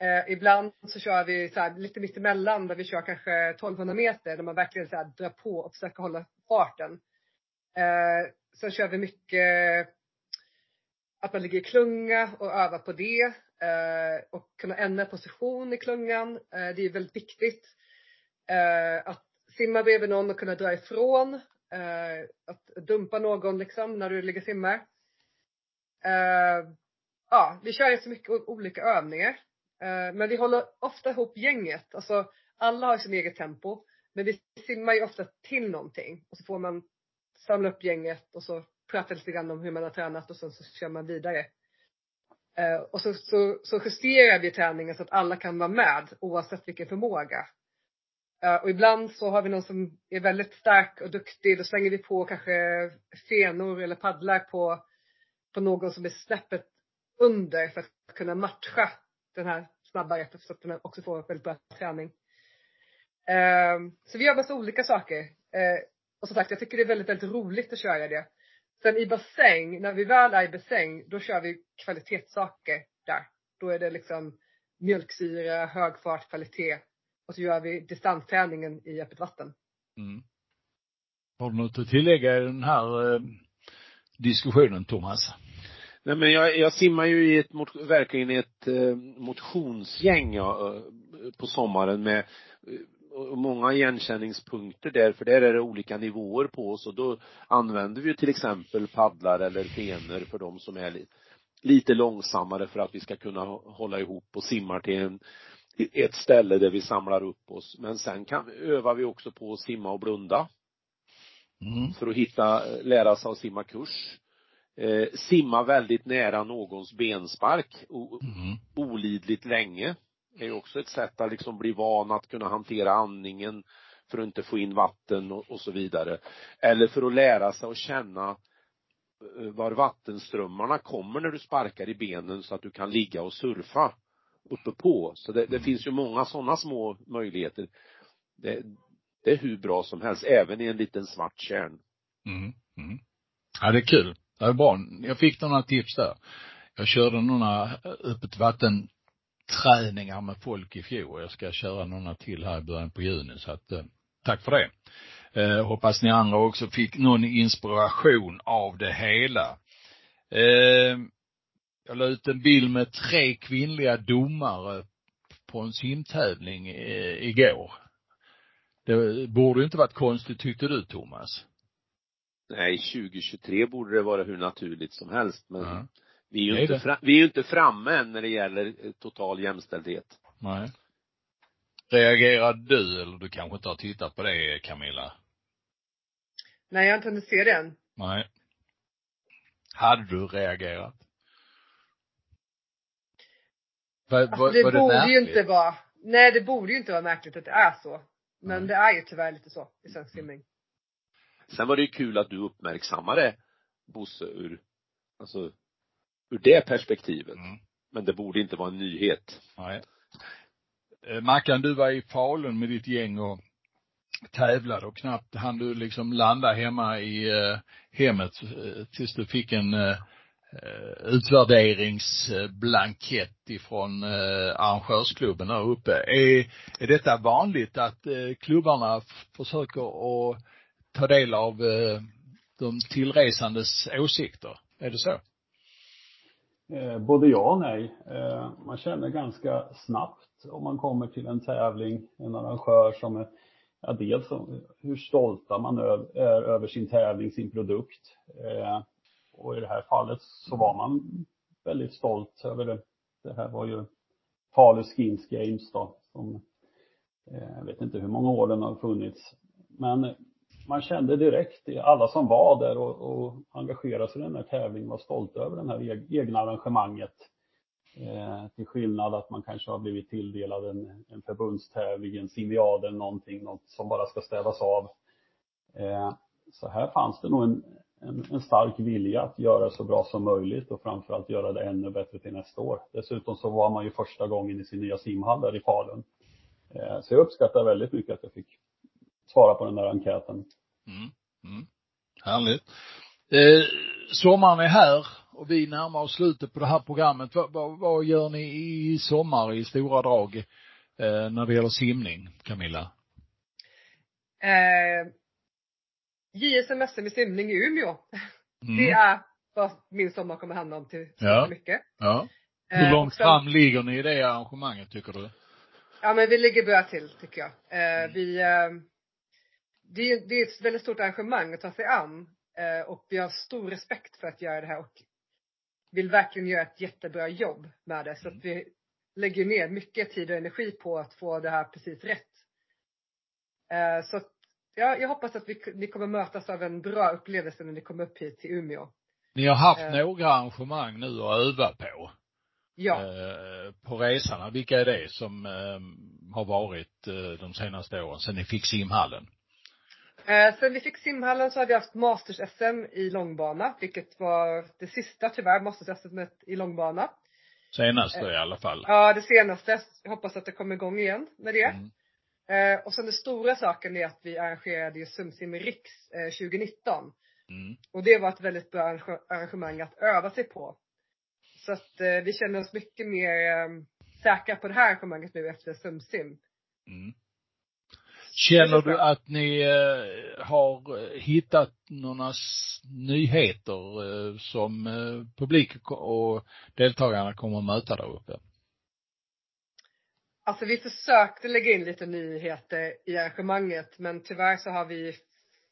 Eh, ibland så kör vi så här, lite mittemellan där vi kör kanske 1200 meter där man verkligen så här, drar på och försöker hålla farten. Eh, sen kör vi mycket att man ligger i klunga och övar på det eh, och kunna ändra position i klungan. Eh, det är väldigt viktigt. Eh, att simma bredvid någon och kunna dra ifrån. Eh, att dumpa någon liksom när du ligger och simmar. Eh, ja, vi kör så mycket olika övningar. Eh, men vi håller ofta ihop gänget. Alltså alla har sin eget tempo. Men vi simmar ju ofta till någonting och så får man samla upp gänget och så prata lite grann om hur man har tränat och sen så kör man vidare. Eh, och så, så, så justerar vi träningen så att alla kan vara med oavsett vilken förmåga. Eh, och ibland så har vi någon som är väldigt stark och duktig, då slänger vi på kanske fenor eller paddlar på, på någon som är snäppet under för att kunna matcha den här snabba rätten så att den också får väldigt bra träning. Ehm, så vi gör massa olika saker. Ehm, och som sagt, jag tycker det är väldigt, väldigt roligt att köra det. Sen i bassäng, när vi väl är i bassäng, då kör vi kvalitetssaker där. Då är det liksom mjölksyra, hög fart, kvalitet. Och så gör vi distansträningen i öppet vatten. Mm. Har du något att tillägga i den här eh, diskussionen, Thomas? Nej men jag, jag simmar ju i ett, verkligen i ett eh, motionsgäng ja, eh, på sommaren med och många igenkänningspunkter där, för där är det olika nivåer på oss och då använder vi till exempel paddlar eller fenor för de som är lite långsammare för att vi ska kunna hålla ihop och simmar till en, ett ställe där vi samlar upp oss. Men sen kan, övar vi också på att simma och blunda. Mm. För att hitta, lära sig att simma kurs. Eh, simma väldigt nära någons benspark, o, mm. olidligt länge är ju också ett sätt att liksom bli van att kunna hantera andningen för att inte få in vatten och, och så vidare. Eller för att lära sig att känna eh, var vattenströmmarna kommer när du sparkar i benen så att du kan ligga och surfa uppe på. Så det, det mm. finns ju många sådana små möjligheter. Det, det, är hur bra som helst, även i en liten svart kärn. Mm. Mm. Ja, det är kul. Det är bra. Jag fick några tips där. Jag körde några eh, öppet vatten träningar med folk i fjol. Jag ska köra några till här i början på juni så att eh, tack för det. Eh, hoppas ni andra också fick någon inspiration av det hela. Eh, jag la ut en bild med tre kvinnliga domare på en simtävling eh, igår. Det borde inte varit konstigt tyckte du Thomas? Nej, 2023 borde det vara hur naturligt som helst men ja. Vi är ju inte, fram, vi är ju inte framme än när det gäller eh, total jämställdhet. Nej. Reagerade du, eller du kanske inte har tittat på det Camilla? Nej, jag har inte hunnit se det än. Nej. Hade du reagerat? Var, alltså, var, det, var det borde märkligt? ju inte vara, nej det borde ju inte vara märkligt att det är så. Men nej. det är ju tyvärr lite så i svensk simning. Sen var det ju kul att du uppmärksammade Bosse ur, alltså ur det perspektivet. Mm. Men det borde inte vara en nyhet. Nej. Eh, Mackan, du var i Falun med ditt gäng och tävlade och knappt hann du liksom landa hemma i eh, hemmet eh, tills du fick en eh, utvärderingsblankett ifrån eh, arrangörsklubben där uppe. Är, är detta vanligt att eh, klubbarna försöker att ta del av eh, de tillresandes åsikter? Är det så? Eh, både ja och nej. Eh, man känner ganska snabbt om man kommer till en tävling, en arrangör som är, ja, dels hur stolta man är över sin tävling, sin produkt. Eh, och i det här fallet så var man väldigt stolt över det. Det här var ju Falu Skins Games då, som eh, jag vet inte hur många år den har funnits. Men man kände direkt, alla som var där och, och engagerade sig i den här tävlingen var stolta över det här e-, egna arrangemanget. Eh, till skillnad att man kanske har blivit tilldelad en, en förbundstävling, en simiad eller någonting, något som bara ska städas av. Eh, så här fanns det nog en, en, en, stark vilja att göra så bra som möjligt och framförallt göra det ännu bättre till nästa år. Dessutom så var man ju första gången i sin nya simhall där i Falun. Eh, så jag uppskattar väldigt mycket att jag fick svara på den där enkäten. Mm. Mm. Härligt. Eh, sommaren är här och vi närmar oss slutet på det här programmet. Vad, vad, vad gör ni i sommar i stora drag eh, när det gäller simning, Camilla? Eh, JSM-SM i simning i Umeå. Mm. Det är vad min sommar kommer handla om till ja. mycket. Ja. Hur eh, långt sen, fram ligger ni i det arrangemanget tycker du? Ja men vi ligger bra till tycker jag. Eh, mm. Vi eh, det är, det är ett väldigt stort arrangemang att ta sig an. Eh, och vi har stor respekt för att göra det här och vill verkligen göra ett jättebra jobb med det. Så att vi lägger ner mycket tid och energi på att få det här precis rätt. Eh, så att, ja, jag hoppas att vi, ni kommer mötas av en bra upplevelse när ni kommer upp hit till Umeå. Ni har haft eh. några arrangemang nu att öva på. Ja. eh, på resan. Vilka är det som eh, har varit eh, de senaste åren, sen ni fick simhallen? Eh, sen vi fick simhallen så har vi haft Masters-SM i långbana, vilket var det sista tyvärr, Masters-SM i långbana. Senaste i alla fall. Ja, det senaste. Jag hoppas att det kommer igång igen med det. Mm. Eh, och sen den stora saken är att vi arrangerade ju SumSim Riks eh, 2019. Mm. Och det var ett väldigt bra arrange- arrangemang att öva sig på. Så att eh, vi känner oss mycket mer eh, säkra på det här arrangemanget nu efter SumSim. Mm. Känner du att ni eh, har eh, hittat några nyheter eh, som publik och deltagarna kommer att möta där uppe? Alltså vi försökte lägga in lite nyheter i arrangemanget men tyvärr så har vi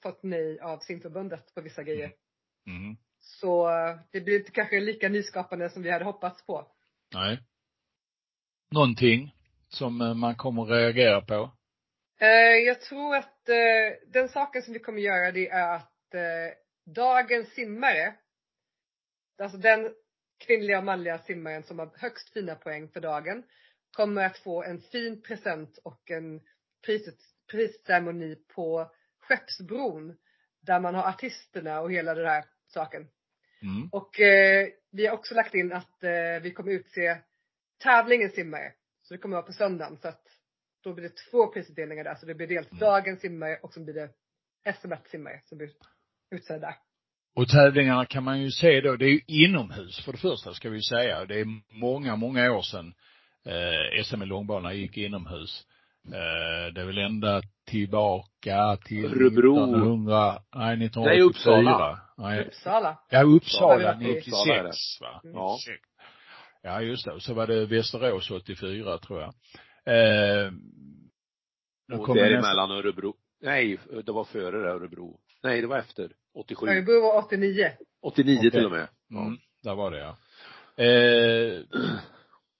fått nej av simförbundet på vissa grejer. Mm. Så eh, det blir inte kanske lika nyskapande som vi hade hoppats på. Nej. Någonting som man kommer att reagera på? Eh, jag tror att eh, den saken som vi kommer göra det är att eh, dagens simmare, alltså den kvinnliga och manliga simmaren som har högst fina poäng för dagen, kommer att få en fin present och en priset, prisceremoni på Skeppsbron. Där man har artisterna och hela den här saken. Mm. Och eh, vi har också lagt in att eh, vi kommer utse tävlingens simmare. Så det kommer vara på söndagen. Så att då blir det två prisutdelningar där. Så det blir dels Mm. dagens simmare och så blir det SM1 simmare som blir utsedda. Och tävlingarna kan man ju se då, det är ju inomhus för det första ska vi ju säga. Det är många, många år sedan eh, SM i långbana gick inomhus. Eh, det är väl ända tillbaka till Örebro. 1900, nej 1984. Nej, Uppsala. Nej, Uppsala. ja Uppsala Uppsala, 96 Uppsala är det. va? Mm. Ja. 96. Ja just det, och så var det Västerås 84 tror jag. Eh, Och kommer nästa- däremellan Örebro. Nej, det var före det Örebro. Nej, det var efter. 87. Örebro var 89. 89 Okej. till och med. Mm, där var det ja. Eh,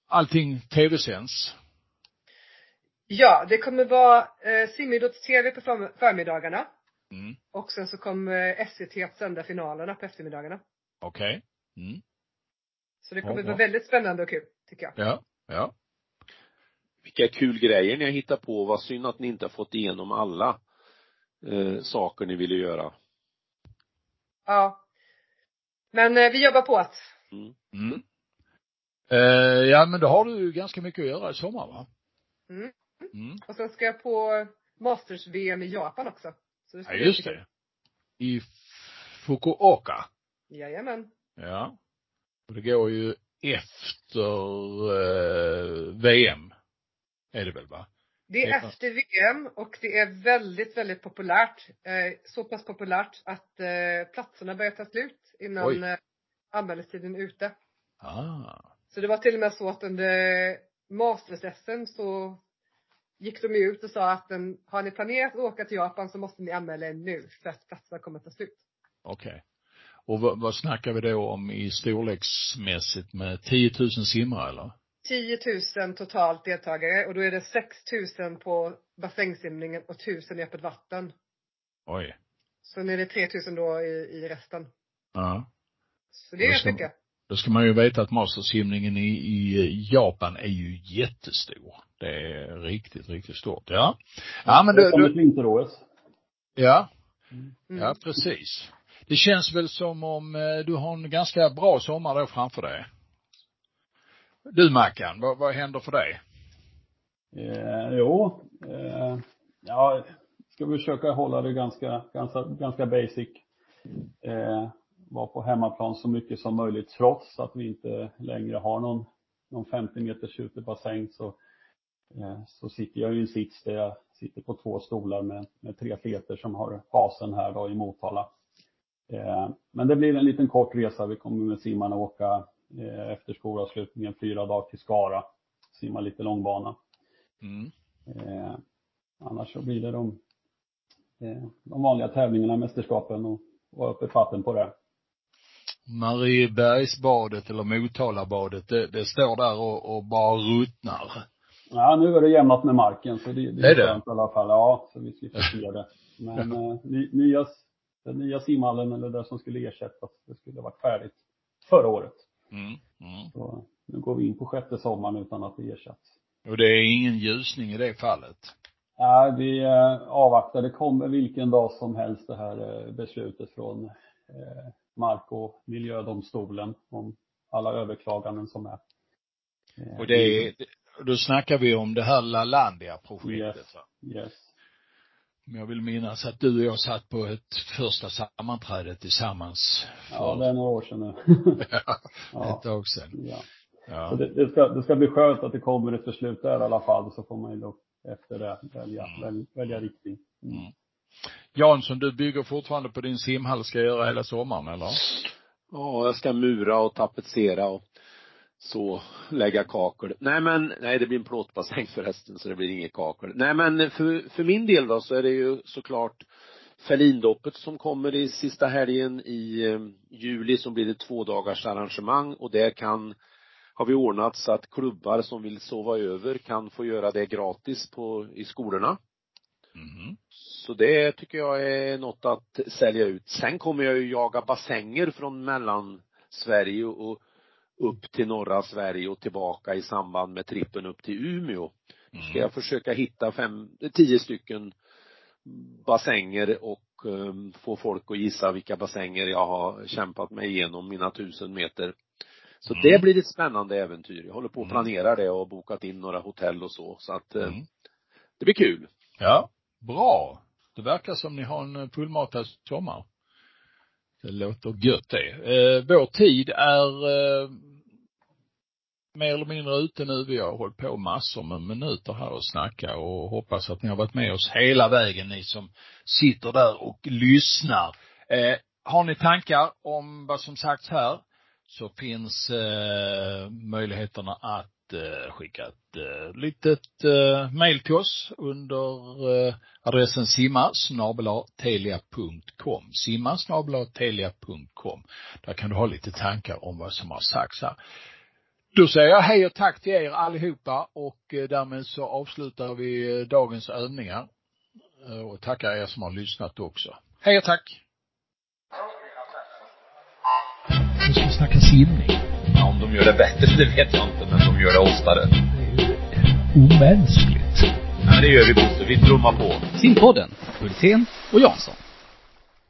allting tv-sänds. Ja, det kommer vara eh, simidrotts-tv på förm- förmiddagarna. Mm, Och sen så kommer eh, SVT att sända finalerna på eftermiddagarna. okej. Mm, Så det kommer Ja, vara ja. väldigt spännande och kul, tycker jag. ja, ja. Vilka kul grejer ni har hittat på. Vad synd att ni inte har fått igenom alla eh, saker ni ville göra. Ja. Men eh, vi jobbar på att. Mm. Mm. Eh, ja men då har du ju ganska mycket att göra i sommar va? Mm. Mm. Och sen ska jag på Masters-VM i Japan också. Så det ska Ja just det. I Fukuoka. Jajamän. Ja. Och det går ju efter eh, VM. Är det väl va? Det är efter VM och det är väldigt, väldigt populärt. Eh, så pass populärt att eh, platserna börjar ta slut innan Oj. eh, anmälningstiden är ute. Ah. Så det var till och med så att under Masters-SM så gick de ut och sa att den, har ni planerat att åka till Japan så måste ni anmäla er nu för att platserna kommer ta slut. Okej. Och vad, vad snackar vi då om i storleksmässigt med 10 000 simmare eller? 10 000 totalt deltagare och då är det 6 000 på bassängsimningen och 1000 i öppet vatten. Oj. Sen är det 3 000 då i, i resten. Ja. Så det är rätt ska- mycket. Då ska man ju veta att mastersimningen i, i Japan är ju jättestor. Det är riktigt, riktigt stort. Ja. Ja men det du, du vinter-OS. ja, Mm. ja precis. Det känns väl som om eh, du har en ganska bra sommar då framför dig. Du Mackan, vad, vad händer för dig? Eh, jo, eh, ja, ska vi försöka hålla det ganska, ganska, ganska basic. Eh, vara på hemmaplan så mycket som möjligt trots att vi inte längre har någon, någon 50 meters utebassäng så, eh, så sitter jag i en sits där jag sitter på två stolar med, med tre feter som har basen här då i Motala. Eh, men det blir en liten kort resa. Vi kommer med simmarna åka efter skolavslutningen fyra dagar till Skara. Simma lite långbana. Mm. Eh, annars så blir det de, eh, de vanliga tävlingarna, mästerskapen och, och öppet vatten på det. Mariebergsbadet eller Motalabadet, det, det står där och, och bara ruttnar. Ja, nu är det jämnat med marken så det, det Är det? skönt i alla fall. Ja, så vi slipper se det. Men eh, ny, nya, den nya simhallen eller det som skulle ersättas, det skulle varit färdigt förra året. Mm. Mm. Så nu går vi in på sjätte sommaren utan att det ersatts. Och det är ingen ljusning i det fallet? Nej, vi eh, avvaktar. Det kommer vilken dag som helst det här eh, beslutet från eh, Mark och miljödomstolen om alla överklaganden som är. Och det är, då snackar vi om det här Lalandia-projektet Yes. Yes. Men jag vill minnas att du och jag satt på ett första sammanträde tillsammans Ja, för det är några år sedan nu. Ja. ett tag sedan. ja. Så Ja. det, det, ska, det ska bli skönt att det kommer ett beslut där i alla fall, så får man ju då efter det välja, Mm. väl, välja riktning. Mm. Mm. Jansson, du bygger fortfarande på din simhall, ska jag göra hela sommaren eller? Ja, jag ska mura och tapetsera och så lägga kakel. Nej men, nej det blir en plåtbassäng förresten så det blir inget kakel. Nej men för, för min del då så är det ju såklart Ferlindoppet som kommer i sista helgen i eh, juli som blir ett två dagars arrangemang och där kan har vi ordnat så att klubbar som vill sova över kan få göra det gratis på, i skolorna. Mhm. Så det tycker jag är något att sälja ut. Sen kommer jag ju jaga bassänger från Mellansverige och upp till norra Sverige och tillbaka i samband med trippen upp till Umeå. Ska Mm. jag försöka hitta fem, tio stycken bassänger och um, få folk att gissa vilka bassänger jag har kämpat mig igenom mina tusen meter. Så Mm. det blir ett spännande äventyr. Jag håller på att Mm. planera det och har bokat in några hotell och så. Så att eh, Mm. det blir kul. Ja, bra. Det verkar som ni har en fullmatad sommar. Det låter gött det. Eh, vår tid är eh, mer eller mindre ute nu. Vi har hållit på massor med minuter här och snacka och hoppas att ni har varit med oss hela vägen, ni som sitter där och lyssnar. Eh, har ni tankar om vad som sagts här så finns eh, möjligheterna att eh, skicka ett eh, litet eh, mail till oss under eh, adressen simma telia.com. Simma telia.com. Där kan du ha lite tankar om vad som har sagts här. Då säger jag hej och tack till er allihopa och eh, därmed så avslutar vi eh, dagens övningar. Eh, Och tackar er som har lyssnat också. Hej och tack! Nu ska vi snacka simning. Ja, om de gör det bättre, det vet jag inte, men de gör det oftare. Det är ju omänskligt. Ja, men det gör vi Bosse, vi trummar på. Simpodden, Hultén och Jansson.